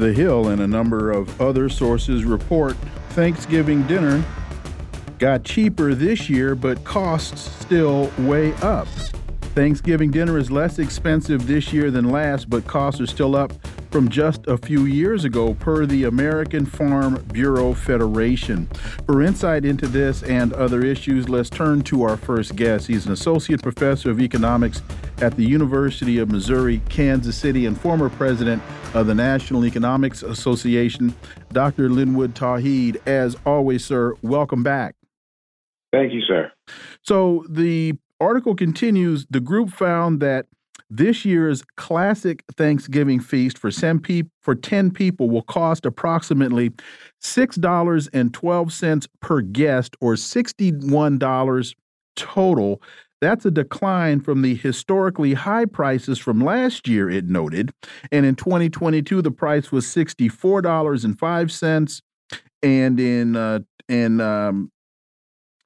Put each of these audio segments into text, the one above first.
The Hill and a number of other sources report Thanksgiving dinner got cheaper this year, but costs still way up. Thanksgiving dinner is less expensive this year than last, but costs are still up from just a few years ago, per the American Farm Bureau Federation. For insight into this and other issues, let's turn to our first guest. He's an associate professor of economics at the University of Missouri, Kansas City, and former president of the National Economics Association, Dr. Linwood Tauheed. As always, sir, welcome back. Thank you, sir. So the article continues the group found that this year's classic Thanksgiving feast for 10, for 10 people will cost approximately $6.12 per guest or $61 total. That's a decline from the historically high prices from last year, it noted. And in 2022, the price was $64.05. And in uh, in um,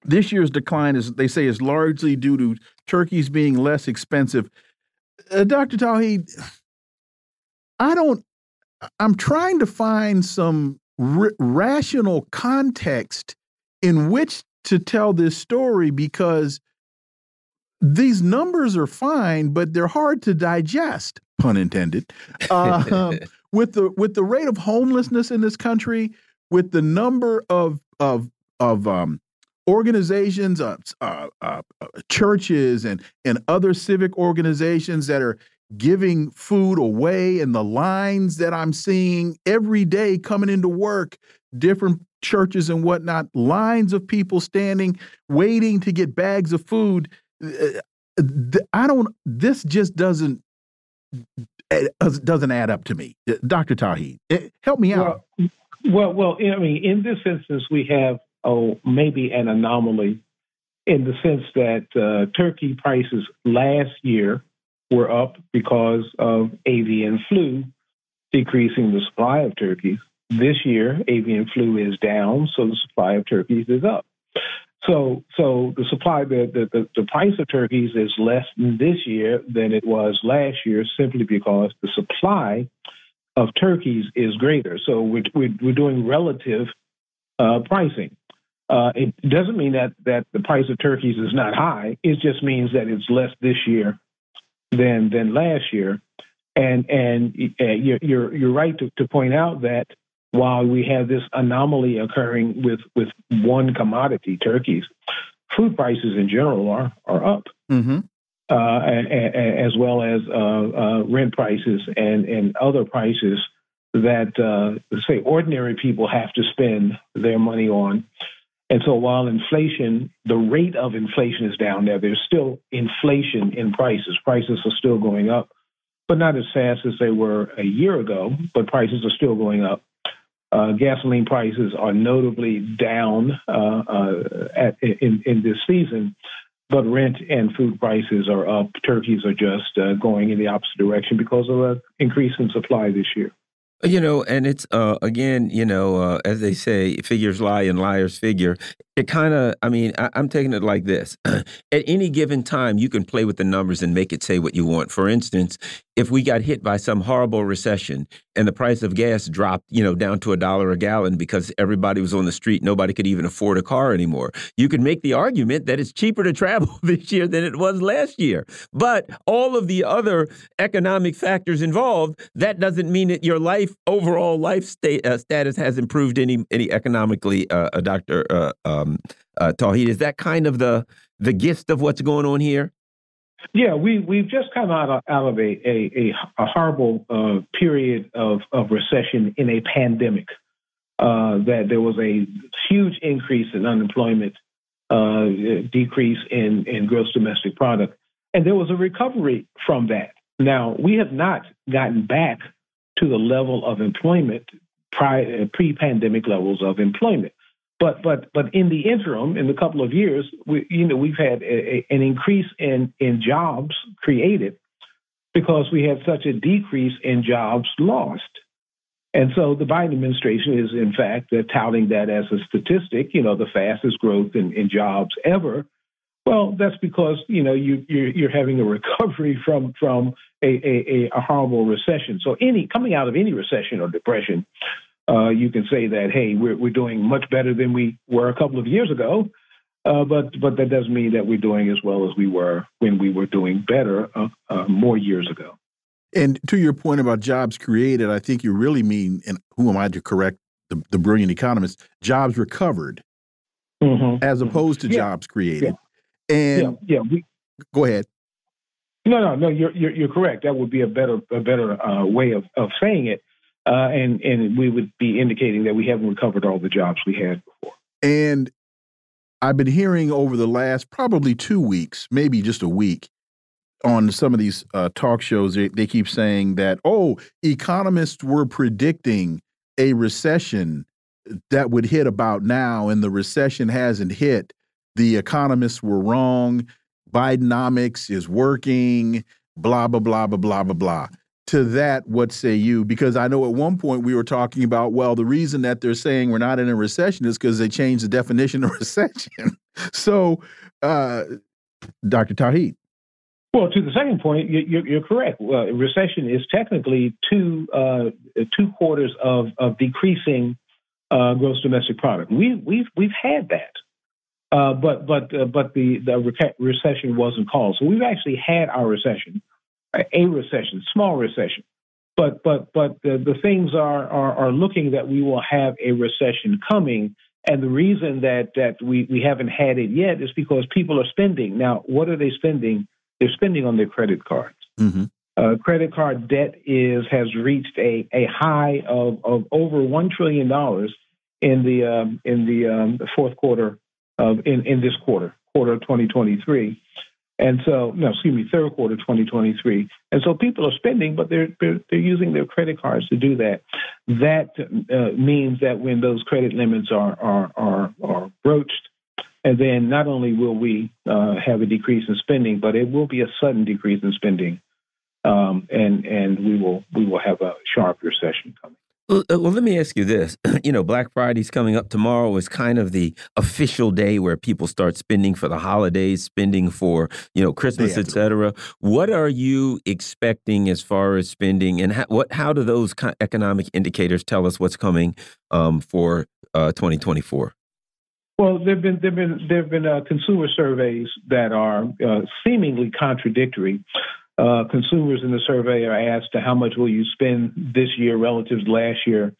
this year's decline is they say is largely due to turkeys being less expensive uh, Dr. Tauheed, I don't, I'm trying to find some rational context in which to tell this story because these numbers are fine, but they're hard to digest, pun intended. Uh, with the with the rate of homelessness in this country, with the number of of of um, organizations, uh, uh, uh, churches, and and other civic organizations that are giving food away, and the lines that I'm seeing every day coming into work, different churches and whatnot, lines of people standing waiting to get bags of food. Uh, I don't. This just doesn't eh, doesn't add up to me, uh, Dr. Tauheed. Eh, help me out. Well, well, well, I mean, in this instance, we have oh, maybe an anomaly in the sense that uh, turkey prices last year were up because of avian flu decreasing the supply of turkeys. This year, avian flu is down, so the supply of turkeys is up. So, so the supply, the, the, the price of turkeys is less this year than it was last year, simply because the supply of turkeys is greater. So we're, we're, we're doing relative uh, pricing. Uh, it doesn't mean that that the price of turkeys is not high. It just means that it's less this year than than last year. And and uh, you're, you're you're right to, to point out that while we have this anomaly occurring with with one commodity, turkeys, food prices in general are are up. Mm-hmm. Uh, as well as uh, uh, rent prices and, and other prices that, uh, say, ordinary people have to spend their money on. And so while inflation, the rate of inflation is down there, there's still inflation in prices. Prices are still going up, but not as fast as they were a year ago, but prices are still going up. Uh, gasoline prices are notably down uh, uh, at, in, in this season, but rent and food prices are up. Turkeys are just uh, going in the opposite direction because of an increase in supply this year. You know, and it's uh, again, you know, uh, as they say, figures lie and liars figure. It kind of, I mean, I, am taking it like this: at any given time, you can play with the numbers and make it say what you want. For instance, if we got hit by some horrible recession and the price of gas dropped, you know, down to a dollar a gallon because everybody was on the street, nobody could even afford a car anymore. You could make the argument that it's cheaper to travel this year than it was last year. But all of the other economic factors involved, that doesn't mean that your life overall life state, uh, status has improved any any economically. Uh, uh Dr. Uh, um, uh, is that kind of the the gist of what's going on here? Yeah, we we've just come out of, out of a, a, a horrible uh, period of, of recession in a pandemic. Uh, that there was a huge increase in unemployment uh, decrease in, in gross domestic product. And there was a recovery from that. Now, we have not gotten back to the level of employment, pre pandemic levels of employment. But but but in the interim, in the couple of years, we you know we've had a, a, an increase in in jobs created because we had such a decrease in jobs lost. And so the Biden administration is, in fact, touting that as a statistic, you know, the fastest growth in, in jobs ever. Well, that's because you know you, you're, you're having a recovery from from a, a, a horrible recession. So any coming out of any recession or depression, uh, you can say that hey, we're we're doing much better than we were a couple of years ago. Uh, but but that doesn't mean that we're doing as well as we were when we were doing better uh, uh more years ago. And to your point about jobs created, I think you really mean, and who am I to correct the, the brilliant economist, jobs recovered mm -hmm. as opposed to yeah. jobs created. Yeah. And yeah, yeah we, go ahead. No, no, no. You're, you're, you're correct. That would be a better a better uh, way of, of saying it, uh, and and we would be indicating that we haven't recovered all the jobs we had before. And I've been hearing over the last probably two weeks, maybe just a week, on some of these uh, talk shows, they, they keep saying that, oh, economists were predicting a recession that would hit about now, and the recession hasn't hit. The economists were wrong. Bidenomics is working, blah, blah, blah, blah, blah, blah, blah. To that, what say you? Because I know at one point we were talking about, well, the reason that they're saying we're not in a recession is because they changed the definition of recession. so, uh, Dr. Tauheed. Well, to the second point, you're, correct. Uh, recession is technically two uh, two quarters of, of decreasing uh, gross domestic product. We, we've we've had that, uh, but but uh, but the the recession wasn't called. So we've actually had our recession, a recession, small recession. But but but the, the things are, are are looking that we will have a recession coming. And the reason that that we, we haven't had it yet is because people are spending. Now, what are they spending? they're spending on their credit cards. Mm-hmm. Uh, credit card debt is has reached a, a high of, of over one trillion dollars in the um, in the, um, fourth quarter of in, in this quarter quarter of 2023, and so no excuse me third quarter 2023, and so people are spending, but they're they're, using their credit cards to do that. That uh, means that when those credit limits are are are, are broached, and then not only will we uh, have a decrease in spending, but it will be a sudden decrease in spending, um, and and we will we will have a sharp recession coming. Well, uh, let me ask you this. You know, Black Friday's coming up tomorrow is kind of the official day where people start spending for the holidays, spending for, you know, Christmas, etc. What are you expecting as far as spending and how, what how do those economic indicators tell us what's coming um, for uh, 2024? Well, there've been there've been there've been uh, consumer surveys that are uh, seemingly contradictory. Uh, consumers in the survey are asked to how much will you spend this year relative to last year,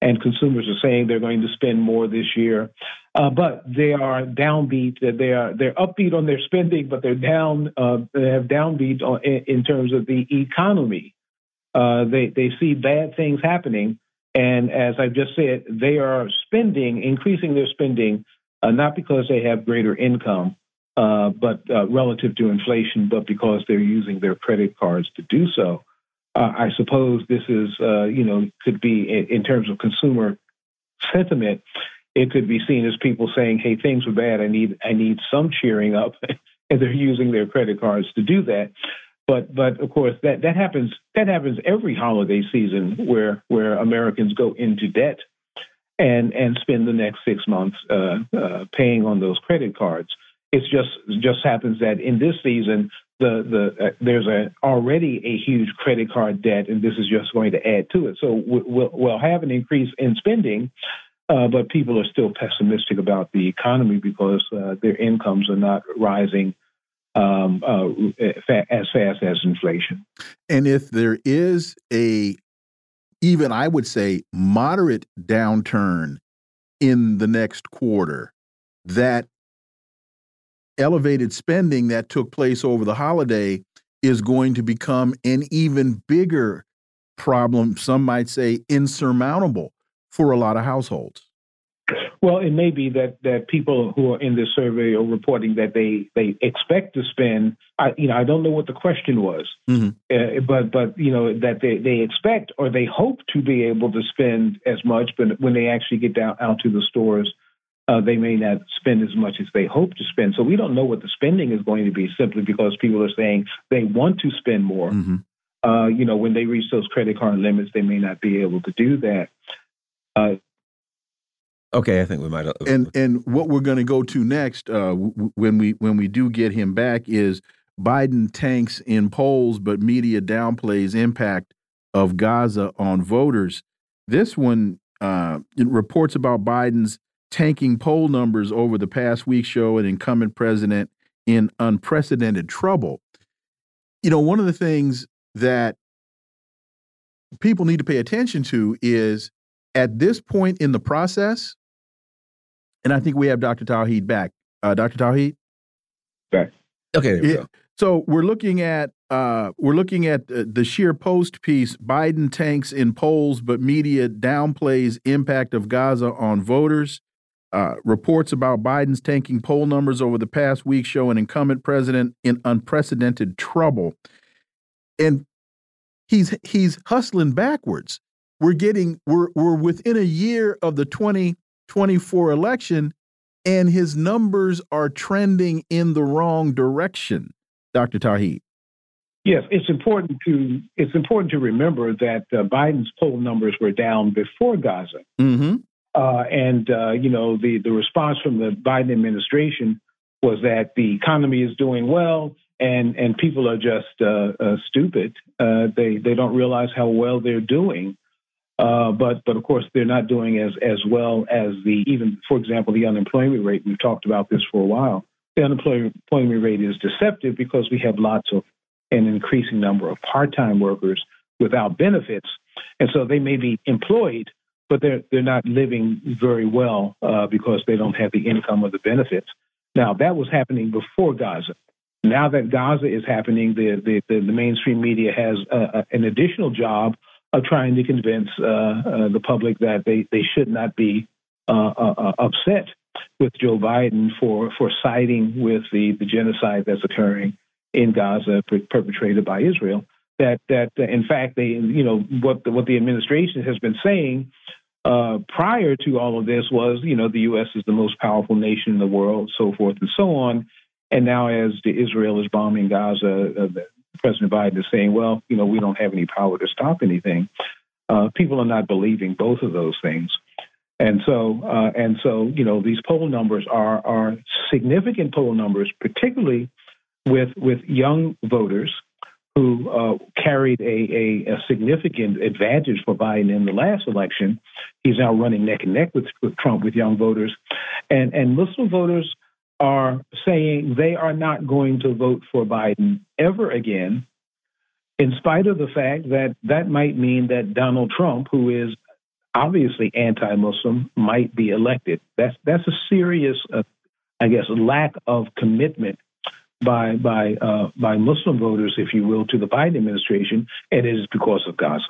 and consumers are saying they're going to spend more this year, uh, but they are downbeat. That they are they're upbeat on their spending, but they're down. Uh, they have downbeat on, in, in, terms of the economy. Uh, they they see bad things happening. And as I've just said, they are spending, increasing their spending uh, not because they have greater income, uh, but uh, relative to inflation, but because they're using their credit cards to do so. Uh, I suppose this is, uh, you know, could be in, in, terms of consumer sentiment. It could be seen as people saying, "Hey, things are bad. I need, I need some cheering up," and they're using their credit cards to do that. But, but of course, that that happens. That happens every holiday season where where Americans go into debt and and spend the next six months uh, uh, paying on those credit cards. It just just happens that in this season, the the uh, there's a already a huge credit card debt, and this is just going to add to it. So we'll, we'll have an increase in spending, uh, but people are still pessimistic about the economy because uh, their incomes are not rising um, uh, as fast as inflation. And if there is a even I would say moderate downturn in the next quarter, that elevated spending that took place over the holiday is going to become an even bigger problem, some might say insurmountable for a lot of households. Well, it may be that that people who are in this survey are reporting that they they expect to spend. I, you know, I don't know what the question was, mm -hmm. uh, but but you know that they they expect or they hope to be able to spend as much, but when they actually get down out to the stores, uh, they may not spend as much as they hope to spend. So we don't know what the spending is going to be simply because people are saying they want to spend more. Mm -hmm. uh, you know, when they reach those credit card limits, they may not be able to do that. Uh, Okay, I think we might. Uh, and and what we're going to go to next, uh, when we when we do get him back, is Biden tanks in polls, but media downplays impact of Gaza on voters. This one uh, reports about Biden's tanking poll numbers over the past week show an incumbent president in unprecedented trouble. You know, one of the things that people need to pay attention to is at this point in the process, and I think we have Dr. Tauheed back. Uh, Dr. Tauheed? Back. Okay. We so we're looking at uh, we're looking at the sheer post piece. Biden tanks in polls, but media downplays impact of Gaza on voters. Uh, reports about Biden's tanking poll numbers over the past week show an incumbent president in unprecedented trouble, and he's he's hustling backwards. We're getting we're we're within a year of the 2024 election, and his numbers are trending in the wrong direction, Dr. Tauheed. Yes, it's important to it's important to remember that uh, Biden's poll numbers were down before Gaza, mm -hmm. Uh, and uh, you know the the response from the Biden administration was that the economy is doing well, and and people are just uh, uh, stupid. Uh, they they don't realize how well they're doing. Uh, but but of course they're not doing as as well as the even for example the unemployment rate we've talked about this for a while the unemployment rate is deceptive because we have lots of an increasing number of part-time workers without benefits and so they may be employed but they're they're not living very well uh, because they don't have the income or the benefits now that was happening before Gaza now that Gaza is happening the the, the, the mainstream media has uh, an additional job of trying to convince uh, uh, the public that they, they should not be uh, upset with Joe Biden for, for siding with the, the genocide that's occurring in Gaza perpetrated by Israel. That that in fact they you know what the, what the administration has been saying uh, prior to all of this was you know the U.S. is the most powerful nation in the world, so forth and so on. And now as the Israel is bombing Gaza, uh, President Biden is saying, well, you know, we don't have any power to stop anything. Uh, people are not believing both of those things. And so, uh, and so, you know, these poll numbers are are significant poll numbers, particularly with with young voters who uh, carried a, a, a, significant advantage for Biden in the last election. He's now running neck and neck with, with Trump with young voters, and and Muslim voters are saying they are not going to vote for Biden ever again, in spite of the fact that that might mean that Donald Trump, who is obviously anti-Muslim, might be elected. That's that's a serious, uh, I guess, lack of commitment by by uh, by Muslim voters, if you will, to the Biden administration, and it is because of Gaza.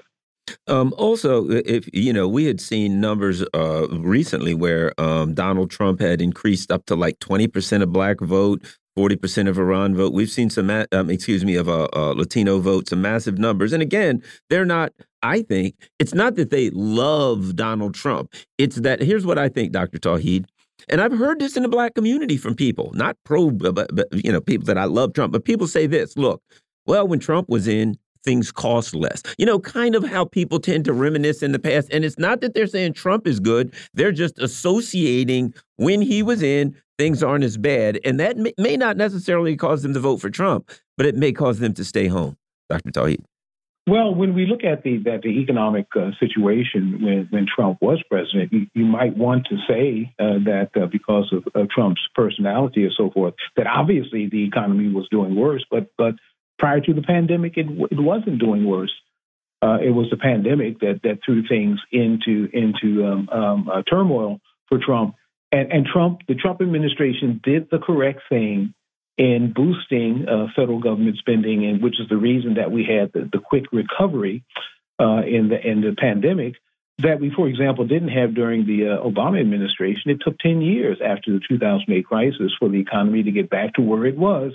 Um, also, if you know, we had seen numbers uh, recently where um, Donald Trump had increased up to like twenty percent of black vote, forty percent of Iran vote. We've seen some, um, excuse me, of uh, uh, Latino vote, some massive numbers. And again, they're not. I think it's not that they love Donald Trump. It's that here's what I think, Dr. Tauheed. And I've heard this in the black community from people, not pro, but, but you know, people that I love Trump, but people say this: Look, well, when Trump was in, things cost less. You know, kind of how people tend to reminisce in the past. And it's not that they're saying Trump is good, they're just associating when he was in, things aren't as bad. And that may not necessarily cause them to vote for Trump, but it may cause them to stay home. Dr. Tauheed. Well, when we look at the that the economic uh, situation when, when Trump was president, you, you might want to say uh, that uh, because of, Trump's personality and so forth, that obviously the economy was doing worse. But but prior to the pandemic, it, it wasn't doing worse. Uh, it was the pandemic that that threw things into into um, um, uh, turmoil for Trump. And, and Trump, the Trump administration did the correct thing in boosting uh, federal government spending, and which is the reason that we had the, the quick recovery uh, in the in the pandemic. that we, for example, didn't have during the uh, Obama administration. It took 10 years after the 2008 crisis for the economy to get back to where it was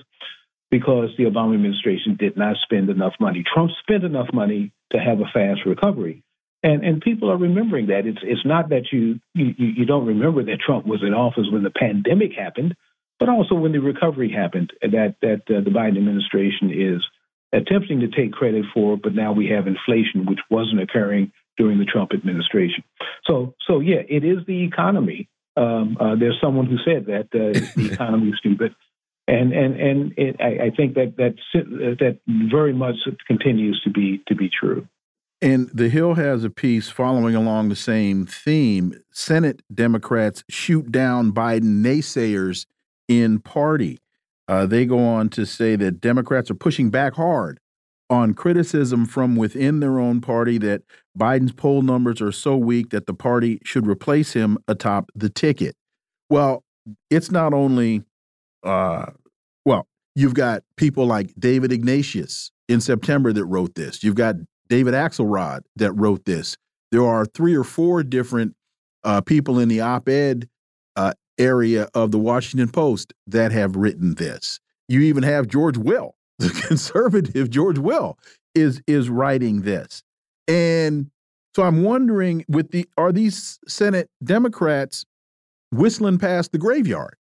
because the Obama administration did not spend enough money. Trump spent enough money to have a fast recovery. And, and people are remembering that. It's, it's not that you, you, you don't remember that Trump was in office when the pandemic happened, but also when the recovery happened, that, that uh, the Biden administration is attempting to take credit for, but now we have inflation, which wasn't occurring during the Trump administration. So, so yeah, it is the economy. Um, uh, there's someone who said that uh, the economy is stupid, and and and it, I, I, think that that that very much continues to be to be true. And the Hill has a piece following along the same theme. Senate Democrats shoot down Biden naysayers in party. Uh, they go on to say that Democrats are pushing back hard on criticism from within their own party that Biden's poll numbers are so weak that the party should replace him atop the ticket. Well, it's not only, uh, well, you've got people like David Ignatius in September that wrote this. You've got David Axelrod that wrote this. There are three or four different uh, people in the op ed uh, area of the Washington Post that have written this. You even have George Will the conservative George Will is is writing this. And so I'm wondering with the are these Senate Democrats whistling past the graveyard?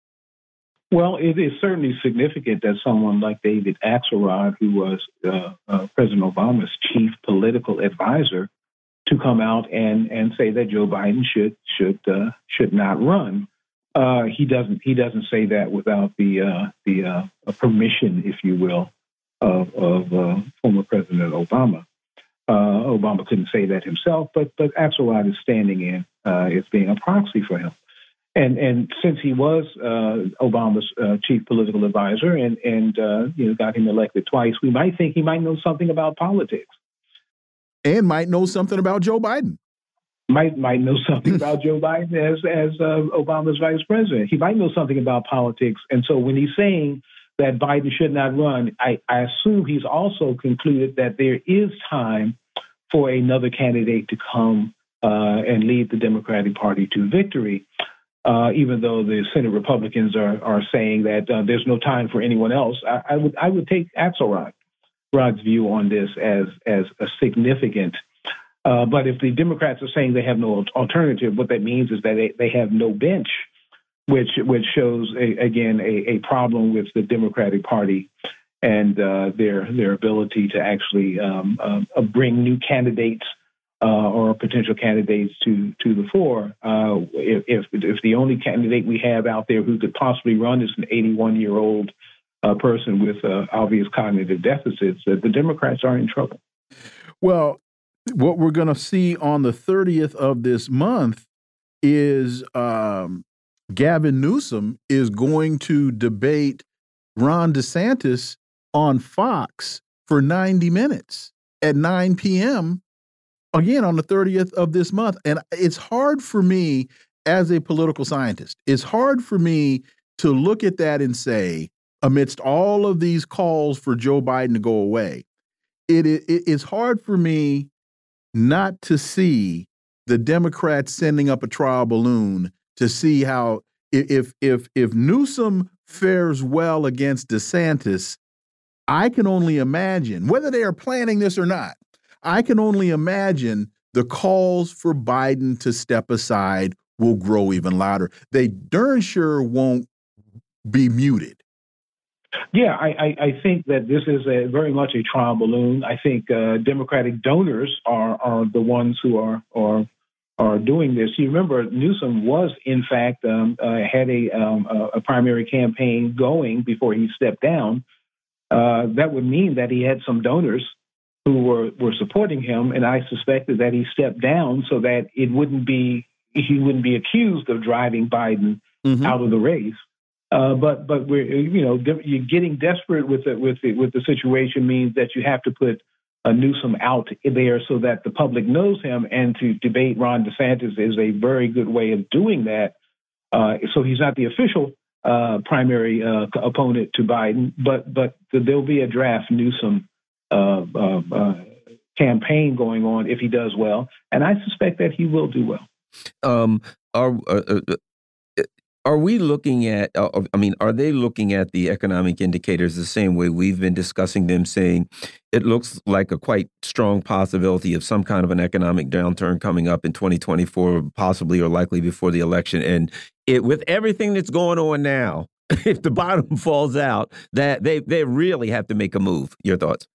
Well, it is certainly significant that someone like David Axelrod, who was uh, uh, President Obama's chief political advisor, to come out and, and say that Joe Biden should should uh, should not run. Uh, he doesn't he doesn't say that without the uh, the uh, permission, if you will, of, of uh, former President Obama. Uh, Obama couldn't say that himself, but but Axelrod is standing in uh, as being a proxy for him. And and since he was Obama's chief political advisor and and you know got him elected twice, we might think he might know something about politics, and might know something about Joe Biden. Might might know something about Joe Biden as as Obama's vice president. He might know something about politics, and so when he's saying that Biden should not run, I, I assume he's also concluded that there is time for another candidate to come uh, and lead the Democratic Party to victory. Uh, even though the Senate Republicans are are saying that uh, there's no time for anyone else, I, I, would I would take Axelrod Rod's view on this as as a significant. Uh, but if the Democrats are saying they have no alternative, what that means is that they, they have no bench which which shows a, again a, a, problem with the Democratic Party and uh, their their ability to actually um, uh, bring new candidates uh, or potential candidates to to the fore. Uh, if if the only candidate we have out there who could possibly run is an 81 year old uh, person with uh, obvious cognitive deficits, the Democrats are in trouble. Well, what we're going to see on the 30th of this month is um, Gavin Newsom is going to debate Ron DeSantis on Fox for 90 minutes at 9 p.m. again on the 30th of this month. And it's hard for me as a political scientist, it's hard for me to look at that and say, amidst all of these calls for Joe Biden to go away, it, it it's hard for me not to see the Democrats sending up a trial balloon to see how if if if Newsom fares well against DeSantis, I can only imagine whether they are planning this or not. I can only imagine the calls for Biden to step aside will grow even louder. They darn sure won't be muted. Yeah, I, I, I, think that this is a very much a trial balloon. I think uh, Democratic donors are are the ones who are are are doing this. You remember Newsom was, in fact, um, uh, had a, um, a primary campaign going before he stepped down. Uh, that would mean that he had some donors who were, were supporting him, and I suspected that he stepped down so that it wouldn't be he wouldn't be accused of driving Biden mm-hmm. out of the race. Uh, but but we're you know you're getting desperate with it with the, with the situation means that you have to put uh, Newsom out there so that the public knows him. And to debate Ron DeSantis is a very good way of doing that. Uh, so he's not the official uh, primary uh, opponent to Biden, but but there'll be a draft Newsom uh, campaign going on if he does well, and I suspect that he will do well. Um, are are we looking at? Uh, I mean, are they looking at the economic indicators the same way we've been discussing them, saying it looks like a quite strong possibility of some kind of an economic downturn coming up in 2024, possibly or likely before the election, and it with everything that's going on now, if the bottom falls out, that they they really have to make a move. Your thoughts?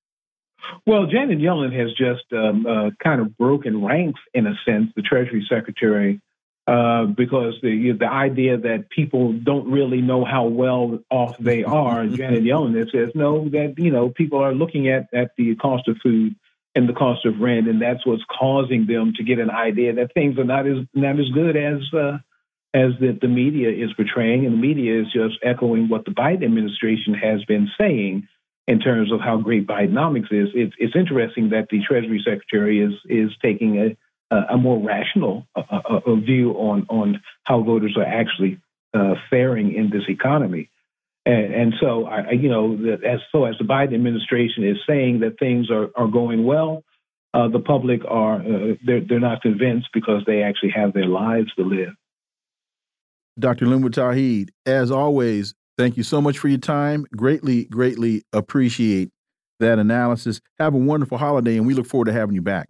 Well, Janet Yellen has just um, uh, kind of broken ranks in a sense. The Treasury Secretary uh, because the the idea that people don't really know how well off they are. Janet Yellen says no, that you know people are looking at at the cost of food and the cost of rent, and that's what's causing them to get an idea that things are not as not as good as. Uh, as the, the media is portraying, and the media is just echoing what the Biden administration has been saying in terms of how great Bidenomics is. It's, it's interesting that the Treasury Secretary is is taking a a more rational view on on how voters are actually uh, faring in this economy. And, and so, I, you know, as so as the Biden administration is saying that things are, are going well, uh, the public are uh, they're they're not convinced because they actually have their lives to live. Dr. Linwood Tauheed, as always, thank you so much for your time. Greatly, greatly appreciate that analysis. Have a wonderful holiday, and we look forward to having you back.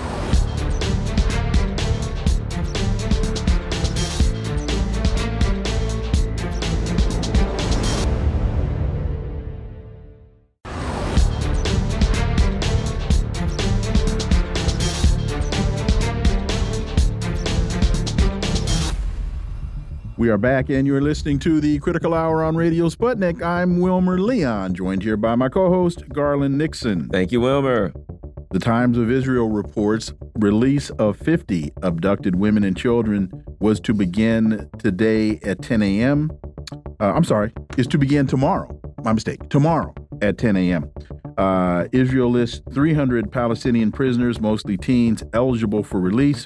We are back, and you're listening to the Critical Hour on Radio Sputnik. I'm Wilmer Leon, joined here by my co host, Garland Nixon. Thank you, Wilmer. The Times of Israel reports release of 50 abducted women and children was to begin today at 10 a.m. Uh, I'm sorry, is to begin tomorrow. My mistake. Tomorrow at 10 a.m. Uh, Israel lists 300 Palestinian prisoners, mostly teens, eligible for release.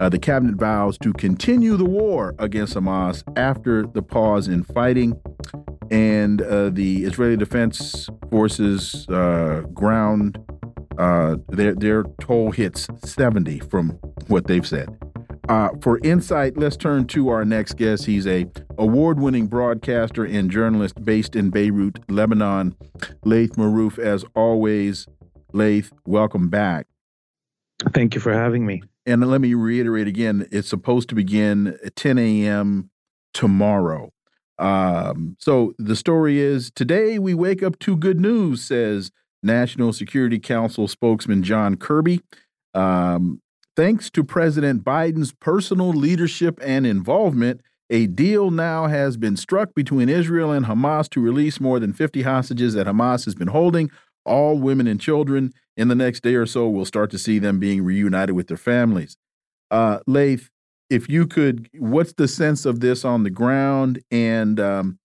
Uh, the cabinet vows to continue the war against Hamas after the pause in fighting. And uh, the Israeli Defense Forces uh, ground uh, their, their toll hits 70 from what they've said. Uh, for insight, let's turn to our next guest. He's a award-winning broadcaster and journalist based in Beirut, Lebanon. Laith Marouf, as always. Laith, welcome back. Thank you for having me. And let me reiterate again: it's supposed to begin at 10 a.m. tomorrow. Um, so the story is today we wake up to good news, says National Security Council spokesman John Kirby. Um, Thanks to President Biden's personal leadership and involvement, a deal now has been struck between Israel and Hamas to release more than 50 hostages that Hamas has been holding, all women and children. In the next day or so, we'll start to see them being reunited with their families. Uh, Laith, if you could, what's the sense of this on the ground? And um,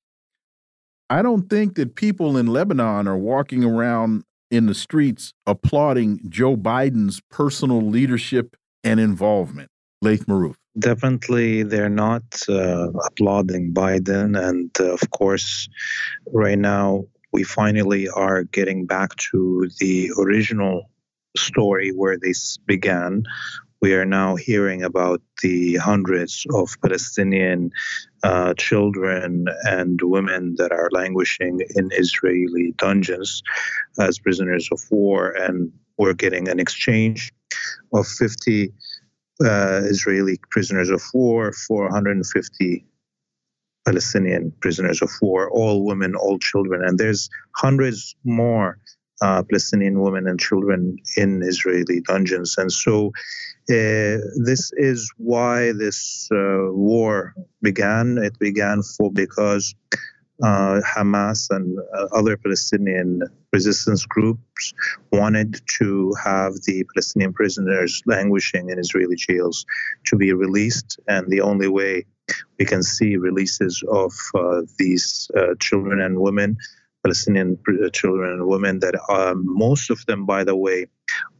I don't think that people in Lebanon are walking around in the streets applauding Joe Biden's personal leadership and involvement. Laith Marouf. Definitely, they're not uh, applauding Biden. And uh, of course, right now, we finally are getting back to the original story where this began. We are now hearing about the hundreds of Palestinian uh, children and women that are languishing in Israeli dungeons as prisoners of war, and we're getting an exchange of 50 uh, Israeli prisoners of war, 450 Palestinian prisoners of war, all women, all children, and there's hundreds more uh, Palestinian women and children in Israeli dungeons. And so, uh, this is why this uh, war began. It began for because uh, Hamas and uh, other Palestinian resistance groups wanted to have the Palestinian prisoners languishing in Israeli jails to be released. And the only way we can see releases of uh, these uh, children and women, Palestinian uh, children and women, that um, most of them, by the way,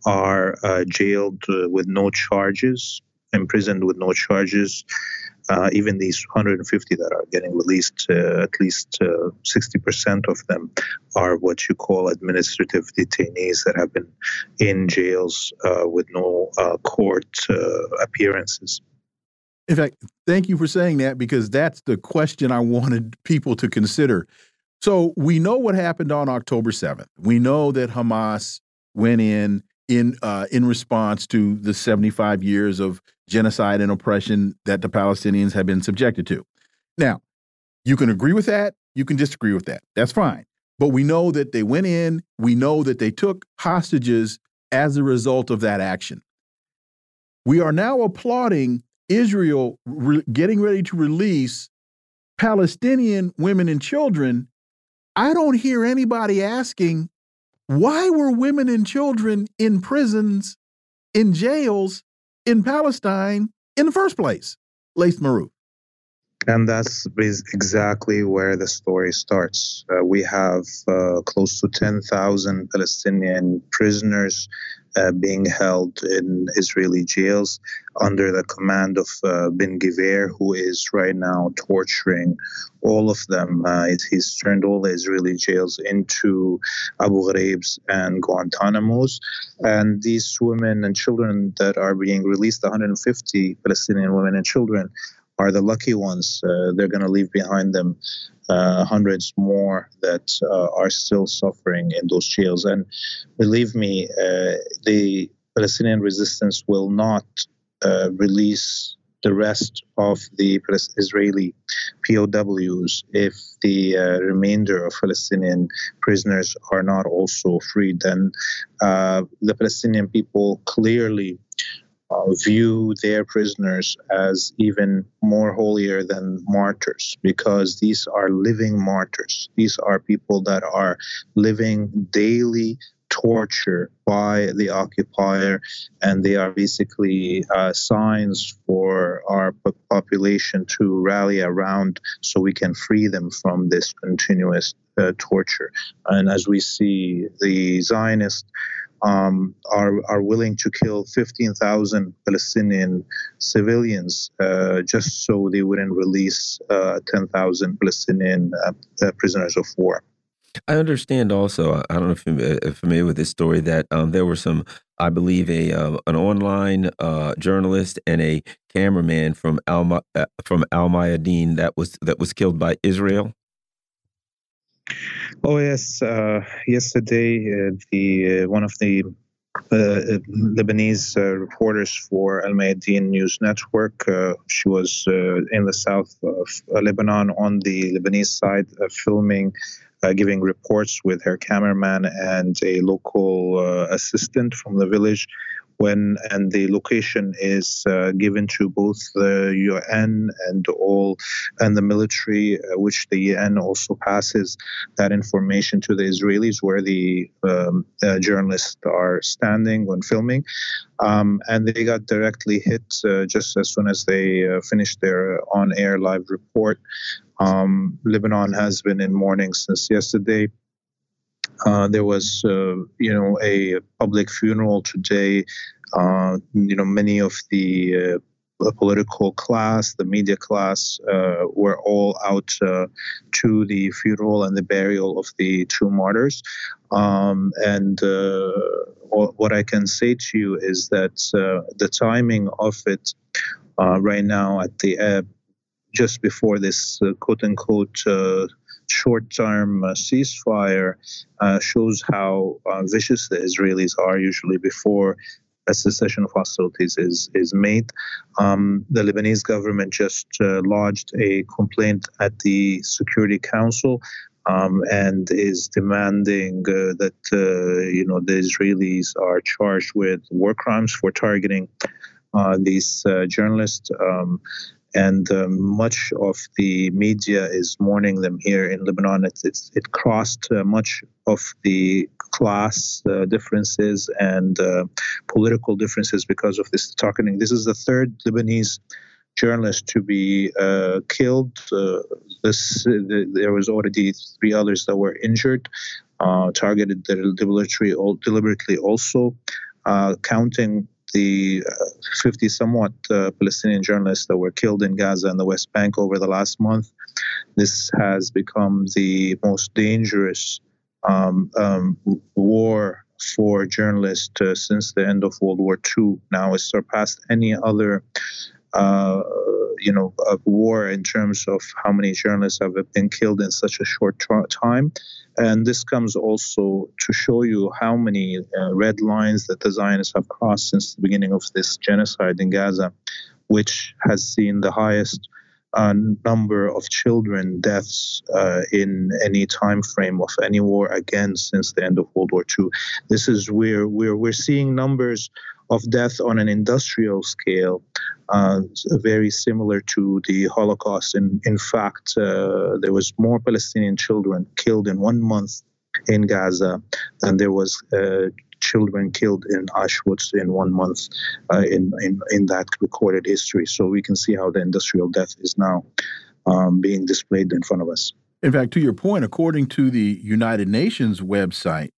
are uh, jailed with no charges imprisoned with no charges. Uh, even these 150 that are getting released, uh, at least uh, 60% of them are what you call administrative detainees that have been in jails uh, with no uh, court uh, appearances. In fact, thank you for saying that because that's the question I wanted people to consider. So we know what happened on October 7th. We know that Hamas went in in uh, in response to the 75 years of genocide and oppression that the Palestinians have been subjected to. Now, you can agree with that, you can disagree with that. That's fine. But we know that they went in, we know that they took hostages as a result of that action. We are now applauding Israel getting ready to release Palestinian women and children. I don't hear anybody asking why were women and children in prisons, in jails, in Palestine in the first place? Laith Marouf. And that's exactly where the story starts. Uh, we have uh, close to 10,000 Palestinian prisoners uh, being held in Israeli jails under the command of uh, Ben Gvir, who is right now torturing all of them. Uh, he's turned all the Israeli jails into Abu Ghraibs and Guantanamos. And these women and children that are being released, 150 Palestinian women and children, are the lucky ones. Uh, they're going to leave behind them uh, hundreds more that uh, are still suffering in those jails. And believe me, uh, the Palestinian resistance will not uh, release the rest of the Israeli POWs if the uh, remainder of Palestinian prisoners are not also freed. Then uh, the Palestinian people clearly uh, view their prisoners as even more holier than martyrs because these are living martyrs. These are people that are living daily torture by the occupier, and they are basically uh, signs for our population to rally around so we can free them from this continuous uh, torture. And as we see, the Zionists um, are are willing to kill 15,000 Palestinian civilians uh, just so they wouldn't release uh, 10,000 Palestinian uh, uh, prisoners of war. I understand also. I don't know if you're uh, familiar with this story that um, there were some, I believe, a uh, an online journalist and a cameraman from Al from Al Mayadeen that was that was killed by Israel. Oh yes, uh, yesterday uh, the uh, one of the uh, Lebanese uh, reporters for Al Mayadeen News Network. Uh, she was in the south of Lebanon on the Lebanese side, filming, giving reports with her cameraman and a local assistant from the village when and the location is uh, given to both the UN and all and the military, uh, which the UN also passes that information to the Israelis where the um, uh, journalists are standing when filming, um, and they got directly hit uh, just as soon as they uh, finished their on-air live report. Um, Lebanon has been in mourning since yesterday. Uh, there was, uh, you know, a public funeral today. Uh, you know, many of the uh, political class, the media class, uh, were all out to the funeral and the burial of the two martyrs. Um, and what I can say to you is that the timing of it right now at the just before this quote unquote short term uh, ceasefire uh, shows how uh, vicious the Israelis are usually before a cessation of hostilities is is made. Um, the Lebanese government just uh, lodged a complaint at the Security Council. Um, and is demanding uh, that uh, you know the Israelis are charged with war crimes for targeting these journalists. Um, and um, much of the media is mourning them here in Lebanon. It's, it's it crossed uh, much of the class uh, differences and uh, political differences because of this targeting. This is the third Lebanese journalist to be uh, killed. Uh, this the, there was already three others that were injured, uh, targeted deliberately, deliberately also. counting the 50 somewhat uh, Palestinian journalists that were killed in Gaza and the West Bank over the last month. This has become the most dangerous um, um, war for journalists uh, since the end of World War II. Now it's surpassed any other. Uh, you know, war in terms of how many journalists have been killed in such a short time. And this comes also to show you how many uh, red lines that the Zionists have crossed since the beginning of this genocide in Gaza, which has seen the highest uh, number of children deaths uh, in any time frame of any war again since the end of World War II. This is where we're, we're seeing numbers of death on an industrial scale, uh, very similar to the Holocaust. In, in fact, uh, there was more Palestinian children killed in one month in Gaza than there was uh, children killed in Auschwitz in one month uh, in, in, in that recorded history. So we can see how the industrial death is now um, being displayed in front of us. In fact, to your point, according to the United Nations website,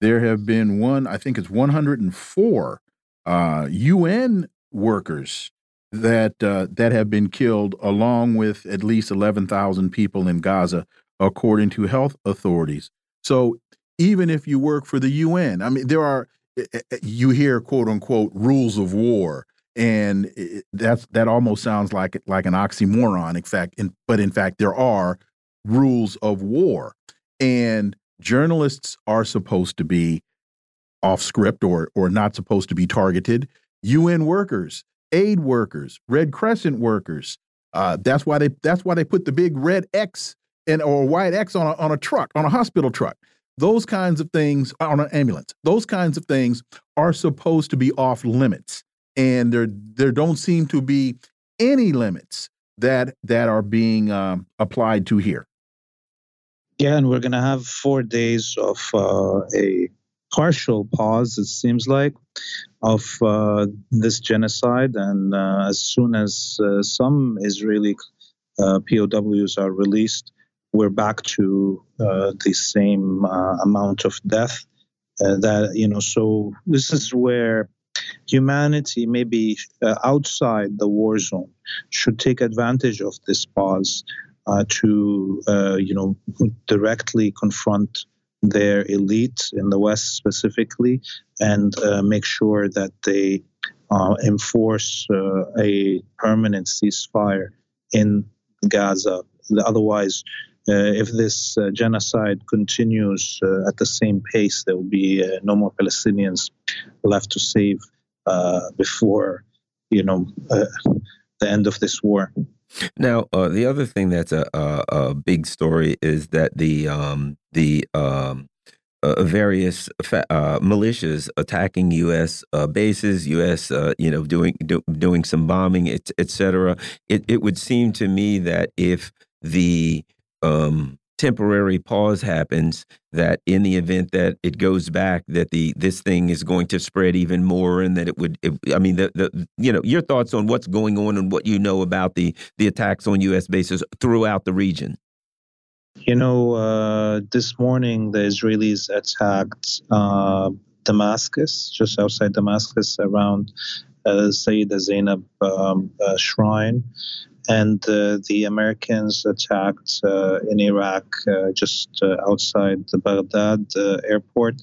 there have been one, I think it's 104 uh, UN workers that uh, that have been killed, along with at least 11,000 people in Gaza, according to health authorities. So even if you work for the UN, I mean, there are eh, eh, eh, you hear quote unquote rules of war, and that's that almost sounds like like an oxymoron. In fact, in, but in fact, there are rules of war, and journalists are supposed to be off script or or not supposed to be targeted. UN workers, aid workers, Red Crescent workers. Uh, that's why they that's why they put the big red X and or white X on a, on a truck on a hospital truck. Those kinds of things on an ambulance. Those kinds of things are supposed to be off limits, and there there don't seem to be any limits that that are being um, applied to here. Yeah, and we're going to have four days of uh, a partial pause, it seems like, of uh, this genocide. And uh, as soon as uh, some Israeli uh, POWs are released, we're back to uh, the same uh, amount of death. that you know, so this is where humanity, maybe outside the war zone, should take advantage of this pause to you know directly confront their elite in the West specifically and uh, make sure that they uh, enforce uh, a permanent ceasefire in Gaza. Otherwise, uh, if this uh, genocide continues uh, at the same pace, there will be no more Palestinians left to save before, you know, the end of this war. Now, uh, the other thing that's a, a, a, big story is that the um, the um, uh, various uh, militias attacking U.S. Uh, bases, U.S. Uh, you know doing do, doing some bombing, etc. Et it it would seem to me that if the um, temporary pause happens that in the event that it goes back that the this thing is going to spread even more and that it would it, i mean the, the you know your thoughts on what's going on and what you know about the the attacks on us bases throughout the region. You know uh, this morning the israelis attacked uh, damascus just outside damascus around uh, Sayyida Zainab um, uh, shrine and uh, the Americans attacked uh, in Iraq uh, just uh, outside the Baghdad uh, airport.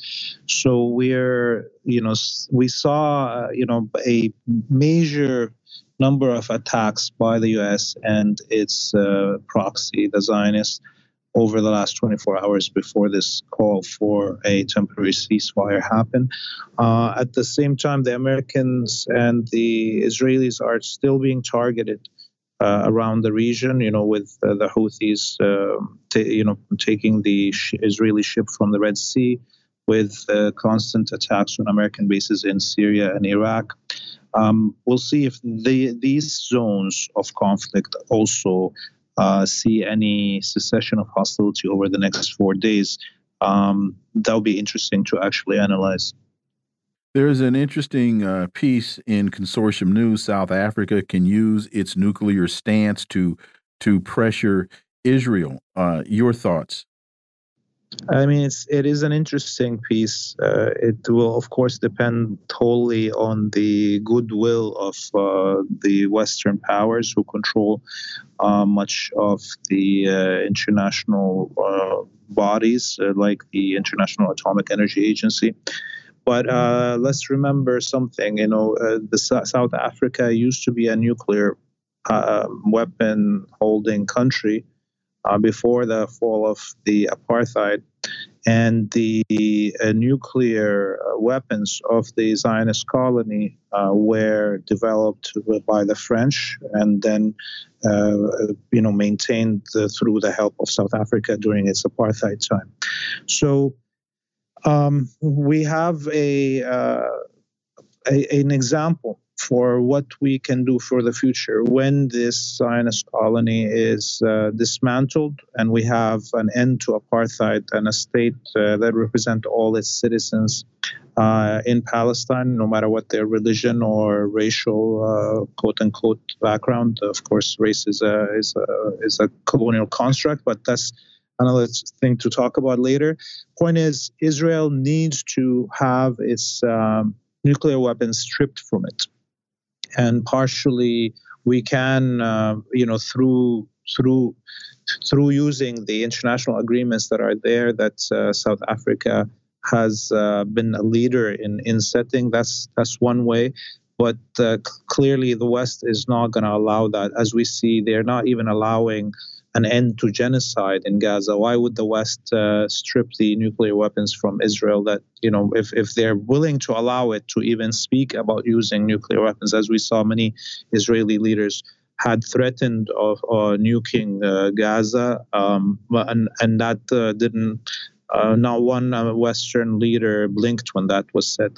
So we're, you know, we saw, uh, you know, a major number of attacks by the U.S. and its proxy, the Zionists, over the last 24 hours before this call for a temporary ceasefire happened. at the same time, the Americans and the Israelis are still being targeted uh, around the region, you know, with uh, the Houthis, uh, you know, taking the sh- Israeli ship from the Red Sea, with uh, constant attacks on American bases in Syria and Iraq. Um, we'll see if the, these zones of conflict also uh, see any cessation of hostility over the next four days. Um, that will be interesting to actually analyze. There's an interesting uh, piece in Consortium News. South Africa can use its nuclear stance to to pressure Israel. Uh, your thoughts? I mean, it's it is an interesting piece. Uh, it will, of course, depend totally on the goodwill of uh, the Western powers who control uh, much of the uh, international uh, bodies, uh, like the International Atomic Energy Agency. But let's remember something. You know, the South Africa used to be a nuclear weapon holding country uh, before the fall of the apartheid. And the uh, nuclear uh, weapons of the Zionist colony uh, were developed by the French and then, uh, you know, maintained through the help of South Africa during its apartheid time. So um, we have a, uh, a an example for what we can do for the future when this Zionist colony is uh, dismantled and we have an end to apartheid and a state uh, that represent all its citizens uh, in Palestine, no matter what their religion or racial uh, quote unquote background. Of course, race is a is a is a colonial construct, but that's another thing to talk about later. Point is, Israel needs to have its um, nuclear weapons stripped from it and partially we can, uh, you know, through through through using the international agreements that are there that uh, South Africa has uh, been a leader in in setting. That's that's one way. But uh, clearly, the West is not going to allow that. As we see, they're not even allowing an end to genocide in Gaza? Why would the West uh, strip the nuclear weapons from Israel? That you know, if if they're willing to allow it to even speak about using nuclear weapons, as we saw many Israeli leaders had threatened of uh, nuking uh, Gaza, um, and and that uh, didn't. Uh, not one uh, Western leader blinked when that was said.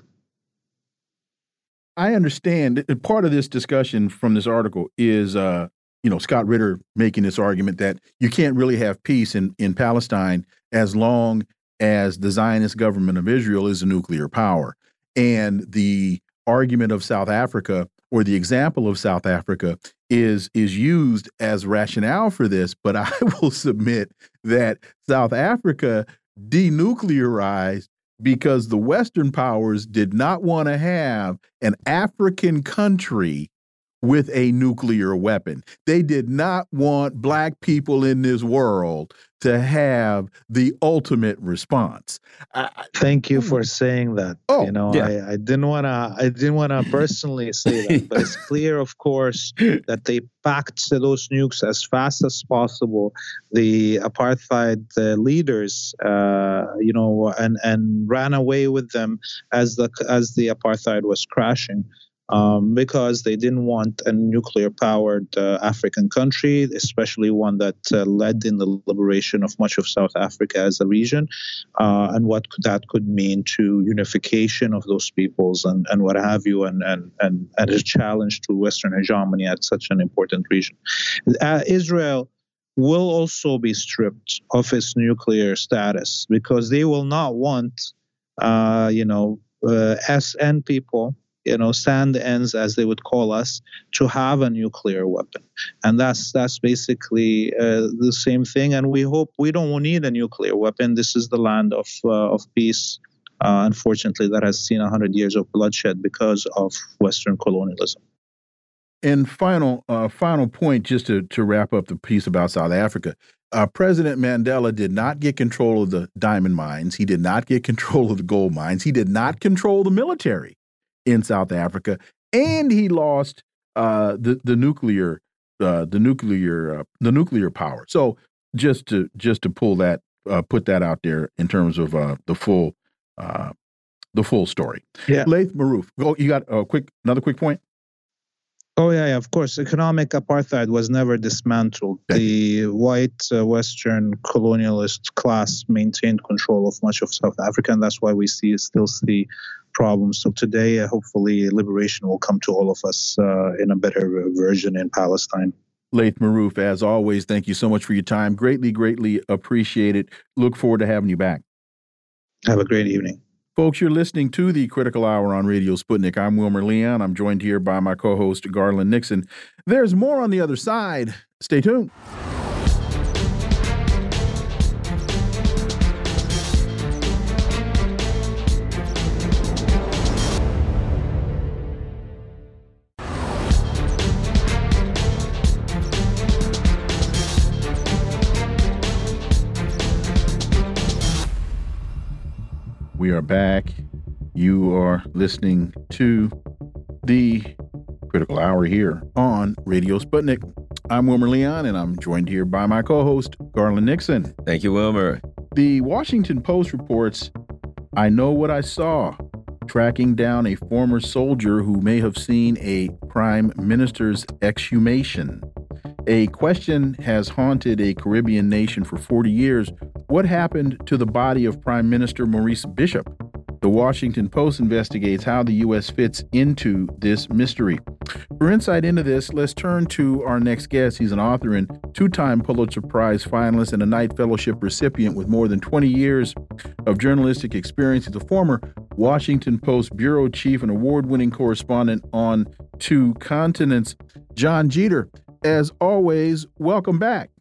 I understand part of this discussion from this article is uh, you know Scott Ritter making this argument that you can't really have peace in in Palestine as long as the Zionist government of Israel is a nuclear power. And the argument of South Africa or the example of South Africa is is used as rationale for this, but I will submit that South Africa denuclearized because the Western powers did not want to have an African country with a nuclear weapon. They did not want black people in this world to have the ultimate response. I, Thank you for saying that. Oh, you know, yeah. I, I, didn't want to. I didn't want to personally say that, but it's clear, of course, that they packed those nukes as fast as possible. The apartheid uh, leaders, uh, you know, and and ran away with them as the as the apartheid was crashing um, because they didn't want a nuclear powered uh, African country, especially one that uh, led in the liberation of much of South Africa as a region, uh, and what that could mean to unification of those peoples and, and what have you, and, and, and, and a challenge to Western hegemony at such an important region. Uh, Israel will also be stripped of its nuclear status because they will not want, uh, you know, uh, SN people you know, sand ends, as they would call us, to have a nuclear weapon. And that's that's basically uh, the same thing. And we hope we don't need a nuclear weapon. This is the land of uh, of peace. Uh, unfortunately, that has seen 100 years of bloodshed because of Western colonialism. And final, uh, final point, just to, to wrap up the piece about South Africa. Uh, President Mandela did not get control of the diamond mines. He did not get control of the gold mines. He did not control the military in South Africa, and he lost uh, the the nuclear uh, the nuclear uh, the nuclear power. So just to just to pull that uh, put that out there in terms of uh, the full uh, the full story. Yeah, Laith Marouf. Oh, you got a quick another quick point. Oh yeah, yeah, of course. Economic apartheid was never dismantled. The white uh, Western colonialist class maintained control of much of South Africa, and that's why we see still see problems. So today, uh, hopefully, liberation will come to all of us uh, in a better version in Palestine. Laith Marouf, as always, thank you so much for your time. Greatly, greatly appreciate it. Look forward to having you back. Have a great evening. Folks, you're listening to the Critical Hour on Radio Sputnik. I'm Wilmer Leon. I'm joined here by my co host, Garland Nixon. There's more on the other side. Stay tuned. We are back. You are listening to the Critical Hour here on Radio Sputnik. I'm Wilmer Leon, and I'm joined here by my co host, Garland Nixon. Thank you, Wilmer. The Washington Post reports I know what I saw, tracking down a former soldier who may have seen a prime minister's exhumation. A question has haunted a Caribbean nation for 40 years. What happened to the body of Prime Minister Maurice Bishop? The Washington Post investigates how the U.S. fits into this mystery. For insight into this, let's turn to our next guest. He's an author and two time Pulitzer Prize finalist and a Knight Fellowship recipient with more than 20 years of journalistic experience. He's a former Washington Post bureau chief and award winning correspondent on two continents. Jon Jeter, as always, welcome back.